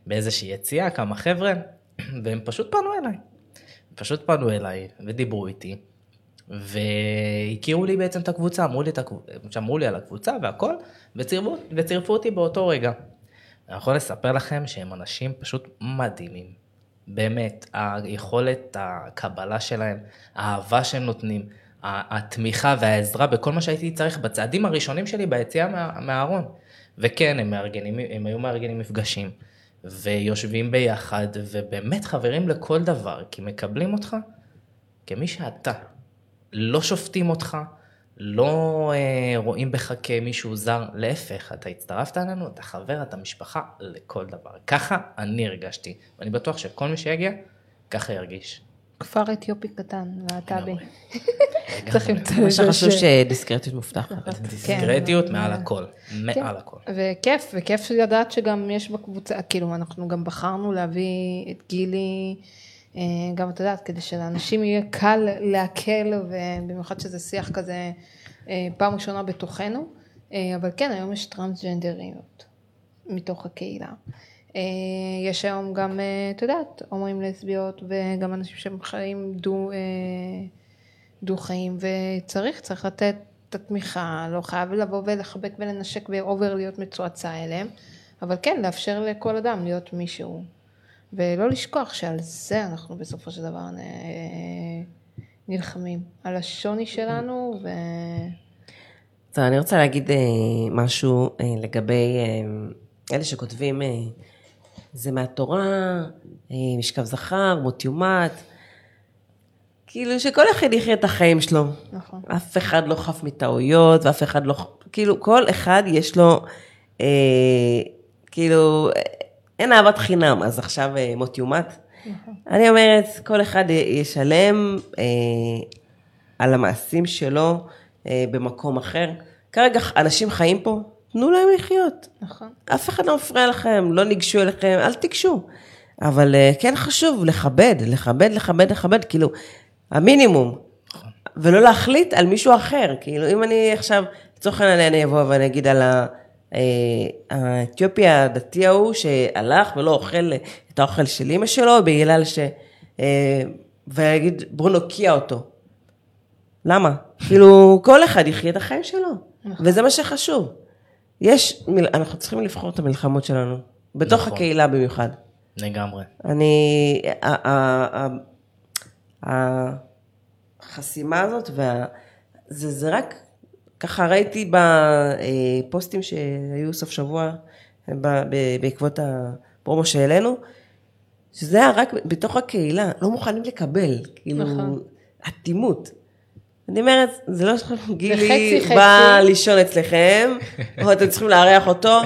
באיזושהי יציאה, כמה חבר'ה, והם פשוט פנו אליי. פשוט פנו אליי ודיברו איתי, והכירו לי בעצם את הקבוצה, אמרו לי, את הקבוצה, שמעו לי על הקבוצה והכל, וצירפו, וצירפו אותי באותו רגע. אני יכול לספר לכם שהם אנשים פשוט מדהימים. באמת, היכולת הקבלה שלהם, האהבה שהם נותנים, התמיכה והעזרה בכל מה שהייתי צריך בצעדים הראשונים שלי ביציאה מה- מהארון. וכן, הם, מארגנים, הם היו מארגנים מפגשים, ויושבים ביחד, ובאמת חברים לכל דבר, כי מקבלים אותך כמי שאתה. לא שופטים אותך, לא אה, רואים בך כמישהו זר, להפך, אתה הצטרפת אלינו, אתה חבר, אתה משפחה, לכל דבר. ככה אני הרגשתי, ואני בטוח שכל מי שיגיע, ככה ירגיש. כפר אתיופי קטן, להט"בי. צריך למצוא מה איזה שחשוב ש- שדיסקרטיות מובטחת. דיסקרטיות כן, מעל אה, הכל, כן. מעל הכל. וכיף, וכיף לדעת שגם יש בקבוצה, כאילו אנחנו גם בחרנו להביא את גילי, אה, גם את יודעת, כדי שלאנשים יהיה קל לעכל, ובמיוחד שזה שיח כזה אה, פעם ראשונה בתוכנו, אה, אבל כן, היום יש טרנסג'נדריות מתוך הקהילה. אה, יש היום גם, אה, את יודעת, הומואים לסביות, וגם אנשים שהם חיים דו... אה, דו חיים וצריך, צריך לתת את התמיכה, לא חייב לבוא ולחבק ולנשק ואובר להיות מצועצע אליהם, אבל כן, לאפשר לכל אדם להיות מישהו, ולא לשכוח שעל זה אנחנו בסופו של דבר נלחמים, על השוני שלנו, ו... טוב, אני רוצה להגיד משהו לגבי אלה שכותבים, זה מהתורה, אה, משכב זכר, מות יומת, כאילו שכל אחד יחיה את החיים שלו. נכון. אף אחד לא חף מטעויות, ואף אחד לא, כאילו, כל אחד יש לו, אה, כאילו, אין אהבת חינם, אז עכשיו אה, מות יומת. אני אומרת, כל אחד ישלם אה, על המעשים שלו אה, במקום אחר. כרגע אנשים חיים פה, תנו להם לחיות. נכון. אף אחד לא מפריע לכם, לא ניגשו אליכם, אל תיגשו. אבל אה, כן חשוב לכבד, לכבד, לכבד, לכבד, כאילו, המינימום. ולא להחליט על מישהו אחר. כאילו, אם אני עכשיו, לצורך העניין אני אבוא ואני אגיד על ה- אה, האתיופי הדתי ההוא שהלך ולא אוכל את האוכל של אימא שלו בגלל ש... אה, ויגיד, בואו נוקיע אותו. למה? כאילו, כל אחד יחיה את החיים שלו, וזה מה שחשוב. יש, מיל- אנחנו צריכים לבחור את המלחמות שלנו, בתוך נכון. הקהילה במיוחד. לגמרי. אני, החסימה הזאת, וה, זה, זה רק, ככה ראיתי בפוסטים שהיו סוף שבוע, ב- ב- בעקבות הפרומו שהעלינו, שזה היה רק בתוך הקהילה, לא מוכנים לקבל, כאילו, נכון. אטימות. אני אומרת, זה לא שגילי. בא לישון אצלכם, או אתם צריכים לארח אותו,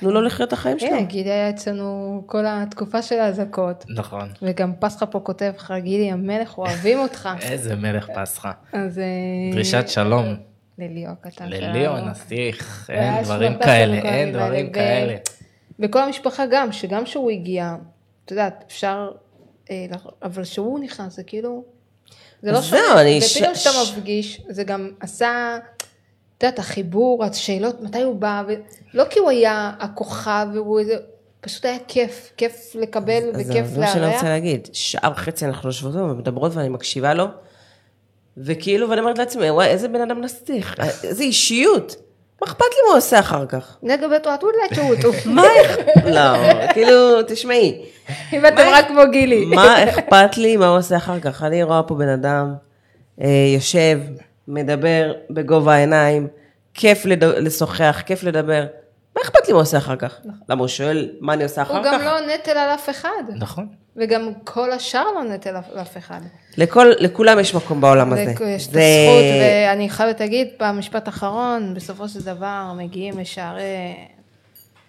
תנו לו לחיות את החיים שלו. גילי היה אצלנו כל התקופה של האזעקות, נכון. וגם פסחה פה כותב לך, גילי המלך, אוהבים אותך. איזה מלך פסחה. אז... אה, דרישת שלום. לליאו הקטן לליאו שלנו. הנסיך, הוא היה אין דברים כאלה, אין דברים כאלה. וכל המשפחה גם, שגם שהוא הגיע, את יודעת, אפשר, אה, אבל שהוא נכנס, זה כאילו, זה לא שונה, ופתאום ש- שאתה ש- מפגיש, זה גם עשה, את יודעת, החיבור, השאלות, מתי הוא בא, ו... לא כי הוא היה הכוכב, והוא איזה, פשוט היה כיף, כיף לקבל אז וכיף זה מה שאני לארח. רוצה להגיד. שעה וחצי אנחנו יושבות ומדברות ואני מקשיבה לו, וכאילו, ואני אומרת לעצמי, וואי, איזה בן אדם נסטיך, איזה אישיות. מה אכפת לי מה הוא עושה אחר כך? נגע בתואט ולצ'וטו. מה איך... לא, כאילו, תשמעי, אם אתם רק כמו גילי. מה אכפת לי מה הוא עושה אחר כך? אני רואה פה בן אדם אה, יושב, מדבר בגובה העיניים, כיף. לשוחח, כיף לדבר. מה אכפת לי מה הוא עושה אחר כך? למה הוא שואל מה אני עושה אחר הוא כך? גם לא נטל על אף אחד. נכון. וגם כל השאר לא נטל על אף אחד. לכל, לכולם יש מקום בעולם הזה. יש את זה- הזכות, ואני חייבת להגיד, פעם משפט אחרון, בסופו של דבר מגיעים לשערי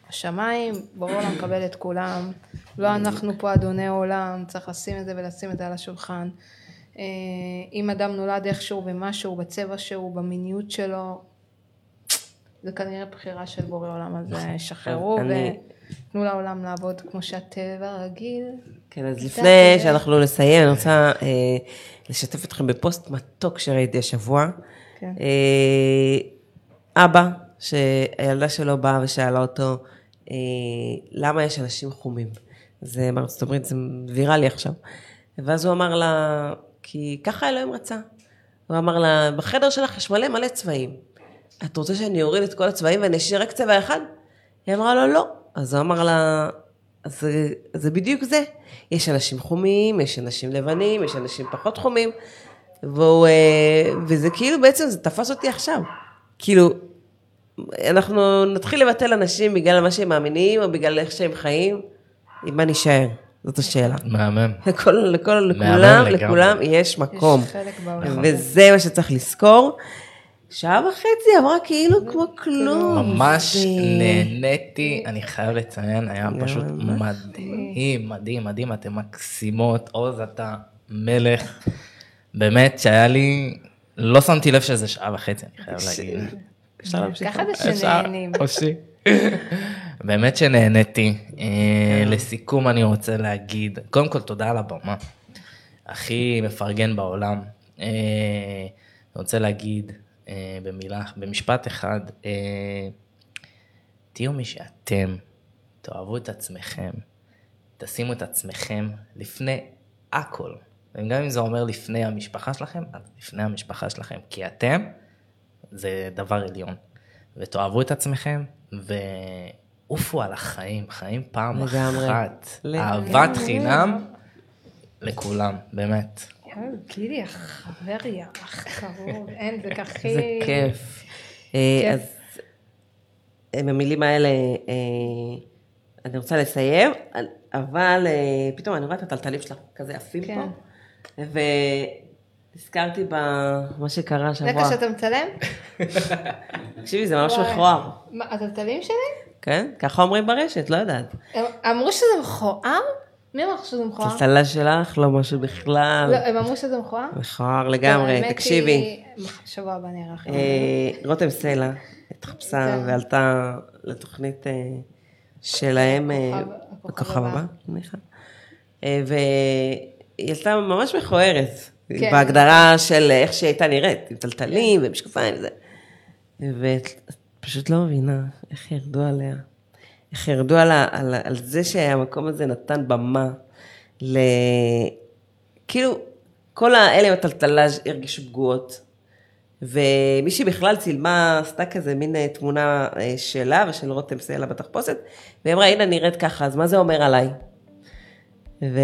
השמיים, בורא עולם מקבל את כולם, לא אנחנו פה אדוני עולם, צריך לשים את זה ולשים את זה על השולחן. אה, אם אדם נולד איכשהו במשהו, בצבע שהוא, במיניות שלו, זה כנראה בחירה של בורא עולם, אז אה, שחררו אני- ותנו לעולם לעבוד כמו שהטבע רגיל. כן, אז לפני שאנחנו נסיים, אני רוצה אה, לשתף אתכם בפוסט מתוק שראיתי השבוע. כן. אה, אבא, שהילדה שלו באה ושאלה אותו, למה יש אנשים חומים? זה בארצות הברית, זה ויראלי עכשיו. ואז הוא אמר לה, כי ככה אלוהים רצה. הוא אמר לה, בחדר שלך יש מלא מלא צבעים. את רוצה שאני אוריד את כל הצבעים ואני אשאיר רק צבע אחד? היא אמרה לו, לא. אז הוא אמר לה, אז זה, זה בדיוק זה. יש אנשים חומים, יש אנשים לבנים, יש אנשים פחות חומים. והוא, אה, וזה כאילו בעצם, זה תפס אותי עכשיו. כאילו, אנחנו נתחיל לבטל אנשים בגלל מה שהם מאמינים, או בגלל איך שהם חיים, עם מה נישאר? זאת השאלה. מהמם. לכל, לכל, לכולם. לכולם יש מקום. יש חלק בעולם. וזה מה שצריך לזכור. שעה וחצי עברה כאילו כמו כלום. ממש נהניתי, אני חייב לציין, היה פשוט. מדהים, מדהים, מדהים, אתם מקסימות, עוז אתה מלך. באמת שהיה לי, לא שמתי לב שזה שעה וחצי, אני חייב להגיד. אפשר להמשיך? ככה זה שנהנים. באמת שנהניתי. אה, לסיכום אני רוצה להגיד, קודם כל תודה על הבמה. הכי מפרגן בעולם. אה, אני רוצה להגיד במילה, במשפט אחד, אה, תהיו מי שאתם, תאהבו את עצמכם, תשימו את עצמכם לפני הכל. וגם אם זה אומר לפני המשפחה שלכם, אז לפני המשפחה שלכם, כי אתם זה דבר עליון. ותאהבו את עצמכם, ועופו על החיים, חיים פעם לגמרי. אחת. לגמרי. אהבת חינם לכולם, באמת. גילי, החבר יח קרוב, אין, זה ככה... איזה כיף. אה. אז עם המילים האלה אה, אני רוצה לסיים, אבל אה, פתאום אני רואה את הטלטלים שלך כזה עפים כן. פה, ונזכרתי במה שקרה זה השבוע. כשאתה מצלם? תקשיבי, זה ממש. מכוער. הטלטלים שלי? כן? ככה אומרים ברשת, לא יודעת. אמרו שזה מכוער? מי אמר שזה מכוער? טלטלה שלך, לא משהו בכלל. לא, הם אמרו שזה מכוער? מכוער לגמרי, תקשיבי. שבוע הבא נראה לך. אה, רותם סלע התחפשה כן. ועלתה לתוכנית אה, שלהם, אה, הכוכב- הבא. אה, והיא עלתה ממש מכוערת, כן. בהגדרה של איך שהיא הייתה נראית, עם טלטלים ומשקפיים וזה. ואת פשוט לא מבינה איך ירדו עליה. ירדו על, ה- על, על זה שהמקום הזה נתן במה ל... כאילו, כל האלה עם הטלטלז' הרגישו פגועות. ומישהי בכלל צילמה, עשתה כזה מין אה, תמונה אה, שלה ושל רותם סלע בתחפושת, והיא אמרה, הנה נראית ככה, אז מה זה אומר עליי? ו...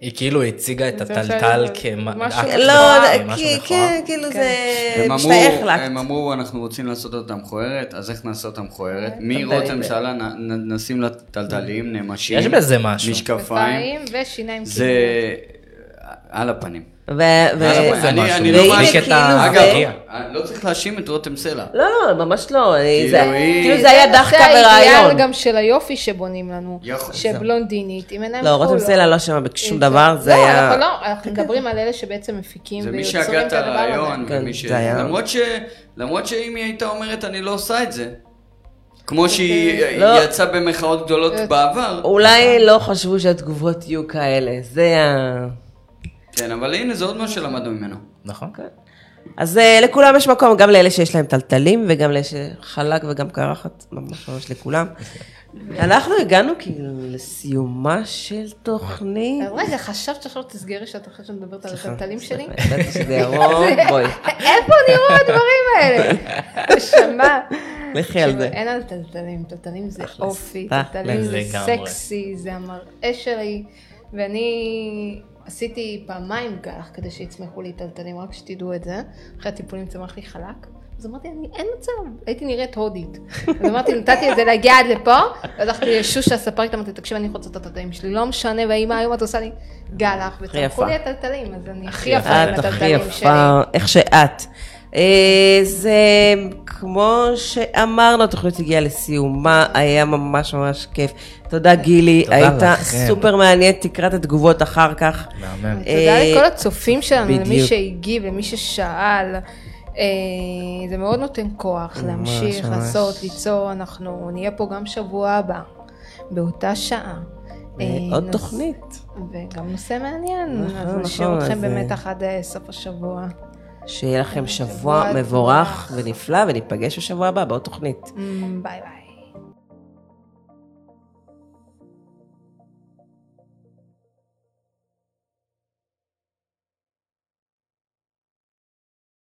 היא כאילו הציגה את הטלטל ש- כמה... משהו אקט לא, מכוער. כן, כאילו כן. זה משתייך לאקט. הם אמרו, אנחנו רוצים לעשות אותה מכוערת, אז איך נעשה אותה מכוערת? טלטלים. מרותם נ- נשים לה טלטלים, נמשים, יש בזה משהו. משקפיים, ושיניים זה על הפנים. ו... ו... זה אני- לא מאשים- כאילו אגב, זה- לא צריך להאשים את רותם סלע. לא, לא, ממש לא, כאילו, זה- כאילו זה היה דחקה זה האידיאל ברעיון. גם של היופי שבונים לנו. שבלונדינית, עם עיניים לא, רותם כחולות. סלע לא אשמה בשום עם דבר, זה לא, היה... אנחנו לא, אנחנו מדברים על אלה שבעצם מפיקים זה מי ויוצרים את את הדבר הזה. כן, ומי ש... זה היה- למרות ש... למרות שאם היא הייתה אומרת, אני לא עושה את זה, כמו שהיא לא. יצאה במחאות גדולות אה, בעבר, אולי לא חשבו שהתגובות יהיו כאלה, זה ה... כן, אבל הנה, זה עוד משהו שלמדנו ממנו. נכון? אז uh, לכולם יש מקום, גם לאלה שיש להם טלטלים, וגם לאלה שחלק וגם קרחת, ממש ממש לכולם. אנחנו הגענו כאילו לסיומה של תוכנית. רגע, חשבת שעכשיו תסגרי שאת אחרי שאת מדברת על הטלטלים שלי? ידעתי שזה ירום, בואי, איפה נראו הדברים האלה? נשמה. לכי על זה. אין על טלטלים, טלטלים זה אופי. טלטלים זה. סקסי, זה המראה שלי, ואני עשיתי פעמיים גלח כדי שיצמחו לי טלטלים, רק שתדעו את זה, אחרי הטיפולים צמח לי חלק. אז אמרתי, אני, אין מצב, הייתי נראית הודית. אז אמרתי, נתתי את זה להגיע עד לפה, ואז הלכתי לשושי הספרית, אמרתי, תקשיב, אני רוצה את הטלטלים שלי, לא משנה, והאמא היום את עושה לי גלח, וצמחו. לי הטלטלים, אז אני הכי יפה עם את הכי הטלטלים שלי. יפה, איך שאת. אה, זה כמו שאמרנו, התוכנית הגיעה לסיומה, היה ממש ממש כיף. תודה גילי, תודה היית לכם. סופר מעניין, תקרא את התגובות אחר כך. מהמם. תודה אה, לכל הצופים שלנו, למי בדיוק. שהגיב, למי ששאל. אה, זה מאוד נותן כוח להמשיך, ממש. לעשות, ליצור, אנחנו נהיה פה גם שבוע הבא, באותה שעה. אה, עוד נוס- תוכנית. וגם נושא מעניין, נכון, אז נשאיר נכון, אתכם אז, במתח עד אה, סוף השבוע. שיהיה לכם שבוע מבורך. ונפלא, וניפגש בשבוע הבא בעוד תוכנית. Mm, ביי ביי.